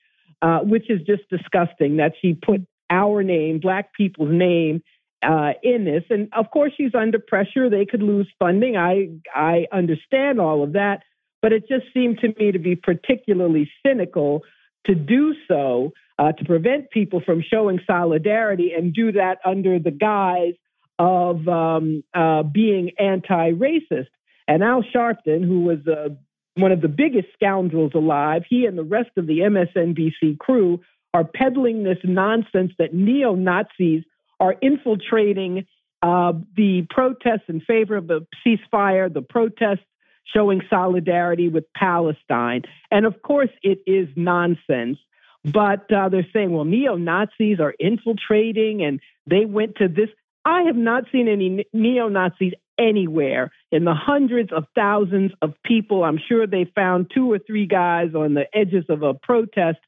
uh, which is just disgusting that she put our name, black people's name." Uh, in this, and of course she's under pressure. They could lose funding. I I understand all of that, but it just seemed to me to be particularly cynical to do so uh, to prevent people from showing solidarity and do that under the guise of um, uh, being anti racist. And Al Sharpton, who was uh, one of the biggest scoundrels alive, he and the rest of the MSNBC crew are peddling this nonsense that neo Nazis are infiltrating uh, the protests in favor of the ceasefire, the protests showing solidarity with Palestine. And of course, it is nonsense. but uh, they're saying, well, neo Nazis are infiltrating and they went to this. I have not seen any neo Nazis anywhere in the hundreds of thousands of people. I'm sure they found two or three guys on the edges of a protest,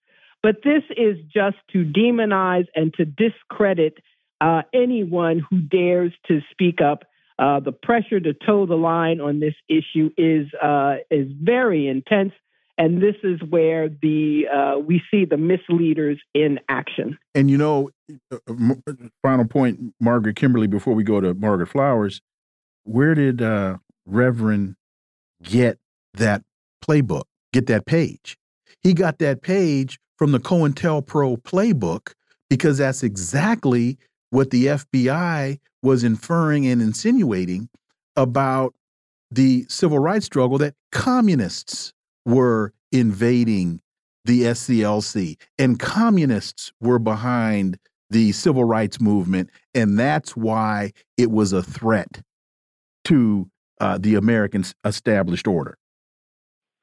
but this is just to demonize and to discredit uh, anyone who dares to speak up. Uh, the pressure to toe the line on this issue is uh, is very intense, and this is where the uh, we see the misleaders in action. And you know, uh, final point, Margaret Kimberley. Before we go to Margaret Flowers, where did uh, Reverend get that playbook? Get that page? He got that page from the COINTELPRO playbook because that's exactly what the FBI was inferring and insinuating about the civil rights struggle that communists were invading the SCLC and communists were behind the civil rights movement. And that's why it was a threat to uh, the American established order.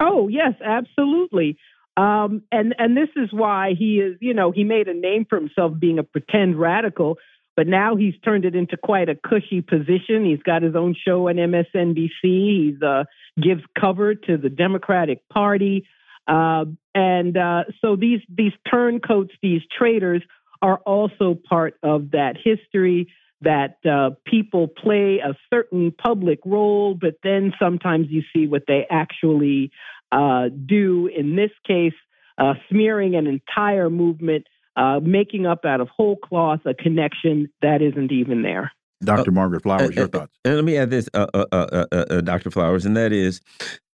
Oh, yes, absolutely. Um, and and this is why he is, you know, he made a name for himself being a pretend radical, but now he's turned it into quite a cushy position. He's got his own show on MSNBC. He uh, gives cover to the Democratic Party, uh, and uh, so these these turncoats, these traitors, are also part of that history that uh, people play a certain public role, but then sometimes you see what they actually uh, do. In this case, uh, smearing an entire movement, uh, making up out of whole cloth a connection that isn't even there. Dr. Uh, Margaret Flowers, uh, your uh, thoughts? And let me add this, uh, uh, Dr. Flowers, and that is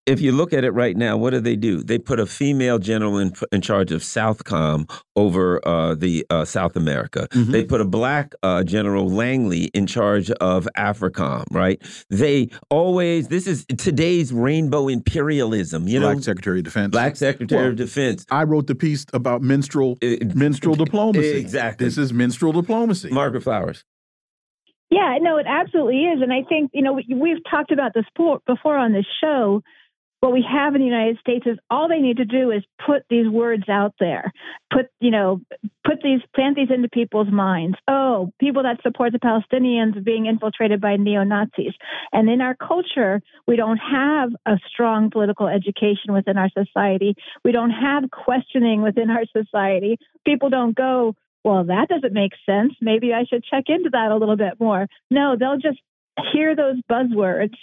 if you look at it right now, what do they do? They put a female general in, in charge of Southcom over uh, the uh, South America. Mm -hmm. They put a black uh, General Langley in charge of AFRICOM. Right? They always this is today's rainbow imperialism. You black know, Secretary of Defense. Black Secretary well, of Defense. I wrote the piece about minstrel minstrel diplomacy. Exactly. This is minstrel diplomacy. Margaret Flowers. Yeah, no, it absolutely is, and I think you know we've talked about this before on this show what we have in the United States is all they need to do is put these words out there, put you know, put these plant these into people's minds. Oh, people that support the Palestinians being infiltrated by neo Nazis, and in our culture, we don't have a strong political education within our society. We don't have questioning within our society. People don't go. Well, that doesn't make sense. Maybe I should check into that a little bit more. No, they'll just hear those buzzwords,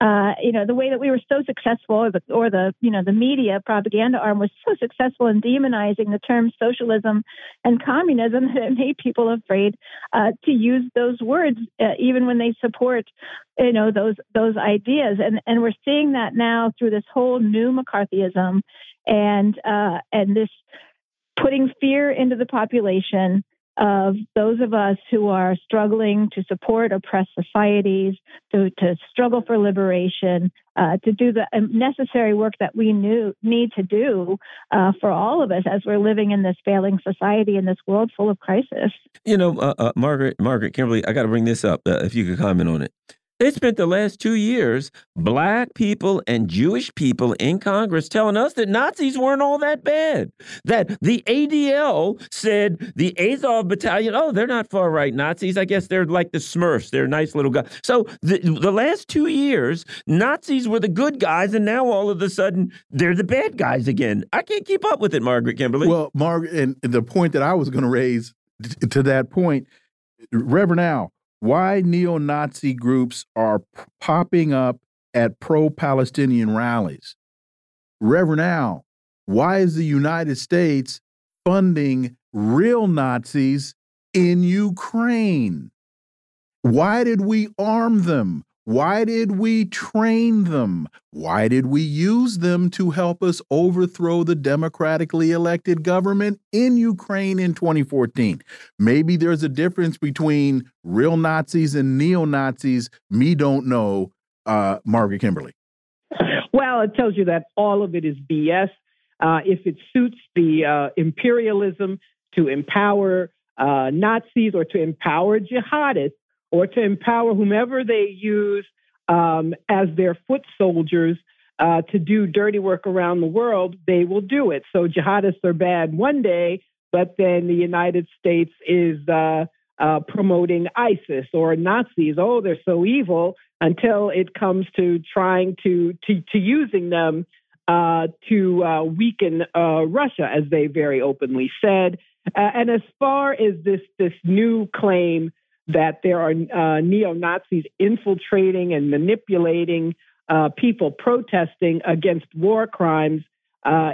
uh, you know, the way that we were so successful, or the, or the, you know, the media propaganda arm was so successful in demonizing the terms socialism and communism that it made people afraid uh, to use those words, uh, even when they support, you know, those those ideas. And and we're seeing that now through this whole new McCarthyism, and uh, and this putting fear into the population of those of us who are struggling to support oppressed societies, to, to struggle for liberation, uh, to do the necessary work that we knew, need to do uh, for all of us as we're living in this failing society in this world full of crisis. You know, uh, uh Margaret, Margaret Kimberley, I got to bring this up uh, if you could comment on it. They spent the last two years, black people and Jewish people in Congress telling us that Nazis weren't all that bad. That the ADL said the Azov battalion, oh, they're not far right Nazis. I guess they're like the Smurfs. They're nice little guys. So the, the last two years, Nazis were the good guys, and now all of a sudden they're the bad guys again. I can't keep up with it, Margaret Kimberley. Well, Margaret, and the point that I was going to raise to that point, Reverend Al, why neo Nazi groups are popping up at pro Palestinian rallies. Reverend Al, why is the United States funding real Nazis in Ukraine? Why did we arm them? Why did we train them? Why did we use them to help us overthrow the democratically elected government in Ukraine in 2014? Maybe there's a difference between real Nazis and neo Nazis. Me don't know, uh, Margaret Kimberley. Well, it tells you that all of it is BS. Uh, if it suits the uh, imperialism to empower uh, Nazis or to empower jihadists, or to empower whomever they use um, as their foot soldiers, uh, to do dirty work around the world, they will do it. So jihadists are bad one day, but then the United States is uh, uh, promoting ISIS or Nazis. Oh, they're so evil until it comes to trying to to, to using them uh, to uh, weaken uh, Russia, as they very openly said. And as far as this this new claim that there are uh, neo Nazis infiltrating and manipulating uh, people protesting against war crimes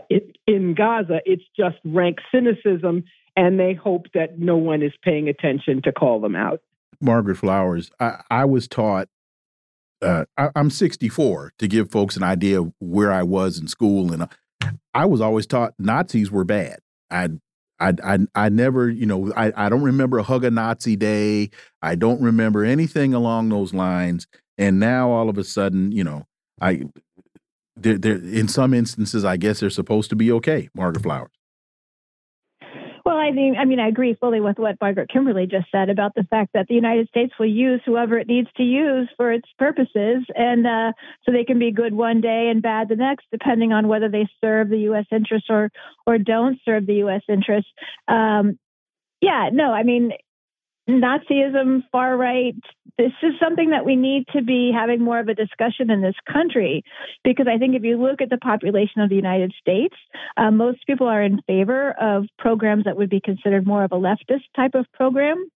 it, in Gaza, it's just rank cynicism, and they hope that no one is paying attention to call them out. Margaret Flowers, I, I was taught uh, I, am 64 to give folks an idea of where I was in school, and uh, I was always taught Nazis were bad. I, I, I, I never, you know, I, I don't remember a hug a Nazi day. I don't remember anything along those lines. And now all of a sudden, you know, I, they're, they're in some instances, I guess they're supposed to be okay. Margaret Flowers. I mean, I agree fully with what Margaret Kimberley just said about the fact that the United States will use whoever it needs to use for its purposes. And uh, so they can be good one day and bad the next, depending on whether they serve the U.S. interests or, or don't serve the U.S. interests. Um, yeah, no, I mean, Nazism, far right, this is something that we need to be having more of a discussion in this country because I think if you look at the population of the United States, uh, most people are in favor of programs that would be considered more of a leftist type of program.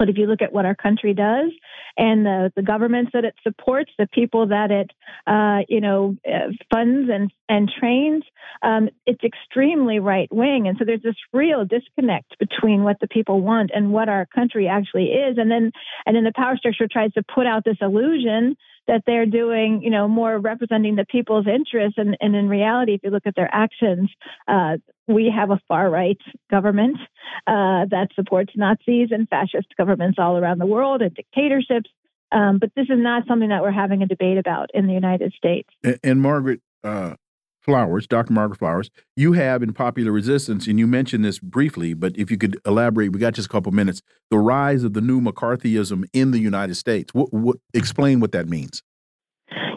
But if you look at what our country does and the, the governments that it supports, the people that it, uh, you know, uh, funds and, and trains, um, it's extremely right wing. And so there's this real disconnect between what the people want and what our country actually is. And then, and then the power structure tries to put out this illusion that they're doing, you know, more representing the people's interests. And, and in reality, if you look at their actions, uh, we have a far right government uh, that supports Nazis and fascist governments all around the world and dictatorships. Um, but this is not something that we're having a debate about in the United States. And, and Margaret uh, Flowers, Dr. Margaret Flowers, you have in Popular Resistance, and you mentioned this briefly, but if you could elaborate, we got just a couple minutes. The rise of the new McCarthyism in the United States. What, what, explain what that means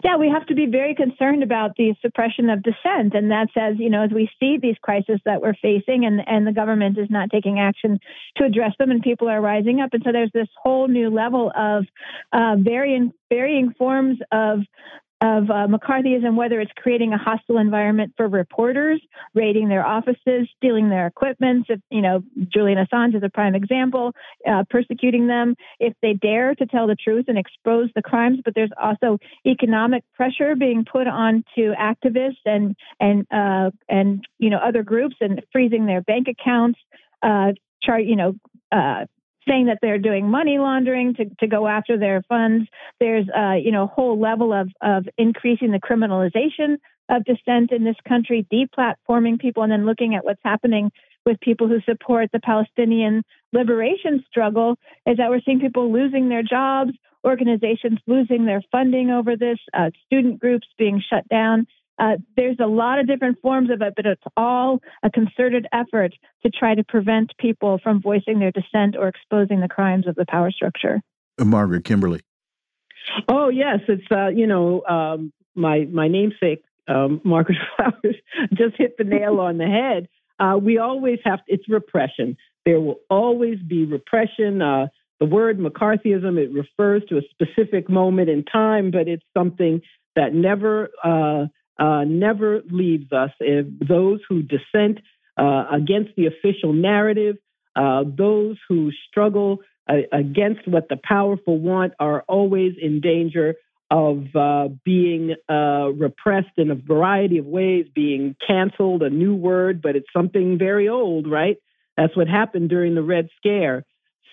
yeah, we have to be very concerned about the suppression of dissent. And that says, you know, as we see these crises that we're facing and, and the government is not taking action to address them and people are rising up. And so there's this whole new level of uh, varying, varying forms of of uh, McCarthyism, whether it's creating a hostile environment for reporters, raiding their offices, stealing their equipment. If, you know, Julian Assange is a prime example, uh, persecuting them if they dare to tell the truth and expose the crimes. But there's also economic pressure being put on to activists and and uh, and you know other groups and freezing their bank accounts. Uh, chart, you know, uh, saying that they're doing money laundering to, to go after their funds. There's uh, you know a whole level of of increasing the criminalization of dissent in this country, deplatforming people, and then looking at what's happening with people who support the Palestinian liberation struggle is that we're seeing people losing their jobs, organizations losing their funding over this, uh, student groups being shut down. Uh, there's a lot of different forms of it, but it's all a concerted effort to try to prevent people from voicing their dissent or exposing the crimes of the power structure. Uh, Margaret Kimberley. Oh yes, it's uh, you know um, my my namesake um, Margaret Flowers just hit the nail on the head. Uh, we always have to, it's repression. There will always be repression. Uh, the word McCarthyism it refers to a specific moment in time, but it's something that never uh, uh, never leaves us. If those who dissent uh, against the official narrative, uh, those who struggle uh, against what the powerful want, are always in danger of uh, being uh, repressed in a variety of ways, being canceled, a new word, but it's something very old, right? That's what happened during the Red Scare.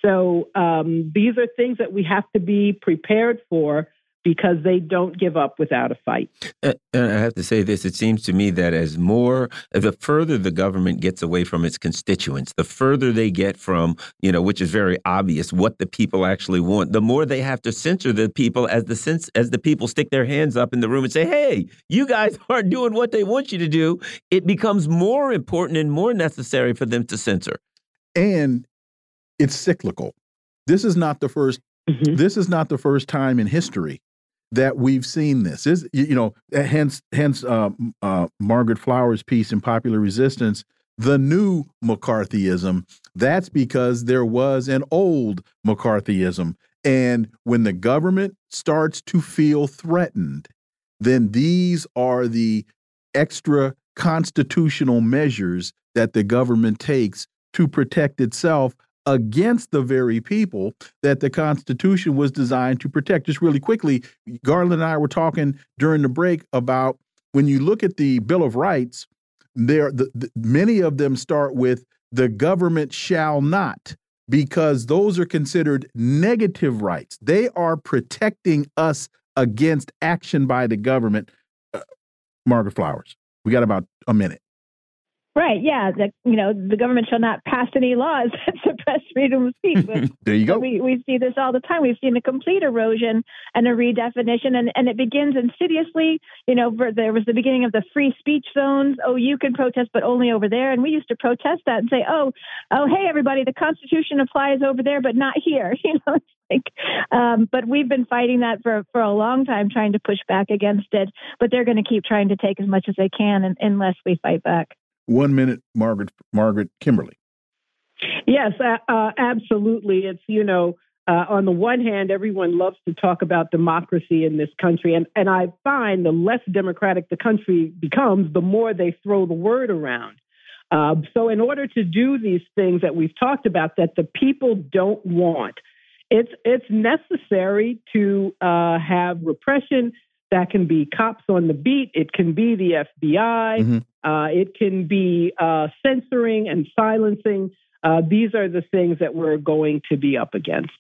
So um, these are things that we have to be prepared for because they don't give up without a fight. And I have to say this it seems to me that as more, the further the government gets away from its constituents, the further they get from, you know, which is very obvious, what the people actually want, the more they have to censor the people as the sense as the people stick their hands up in the room and say, hey, you guys aren't doing what they want you to do. It becomes more important and more necessary for them to censor. And it's cyclical. This is not the 1st mm -hmm. this is not the first time in history that we've seen this. Is you know, hence hence uh, uh, Margaret Flowers' piece in Popular Resistance, the new McCarthyism. That's because there was an old McCarthyism, and when the government starts to feel threatened, then these are the extra constitutional measures that the government takes to protect itself against the very people that the Constitution was designed to protect. Just really quickly, Garland and I were talking during the break about when you look at the Bill of Rights, there the, the, many of them start with the government shall not because those are considered negative rights. They are protecting us against action by the government. Uh, Margaret Flowers, we got about a minute. Right. Yeah. The, you know, the government shall not pass any laws that suppress freedom of speech. there you go. We, we see this all the time. We've seen a complete erosion and a redefinition, and, and it begins insidiously. You know, there was the beginning of the free speech zones. Oh, you can protest, but only over there. And we used to protest that and say, oh, oh, hey, everybody, the Constitution applies over there, but not here. You know, um, but we've been fighting that for for a long time, trying to push back against it. But they're going to keep trying to take as much as they can, and, unless we fight back. One minute, Margaret Margaret Kimberley. Yes, uh, absolutely. It's you know, uh, on the one hand, everyone loves to talk about democracy in this country, and and I find the less democratic the country becomes, the more they throw the word around. Uh, so, in order to do these things that we've talked about, that the people don't want, it's it's necessary to uh, have repression that can be cops on the beat. It can be the FBI. Mm-hmm. Uh, it can be uh, censoring and silencing. Uh, these are the things that we're going to be up against.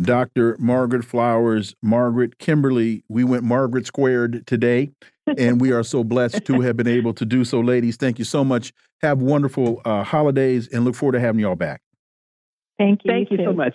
Dr. Margaret Flowers, Margaret Kimberley, we went Margaret squared today, and we are so blessed to have been able to do so. Ladies, thank you so much. Have wonderful uh, holidays and look forward to having you all back. Thank you. Thank you, you so much.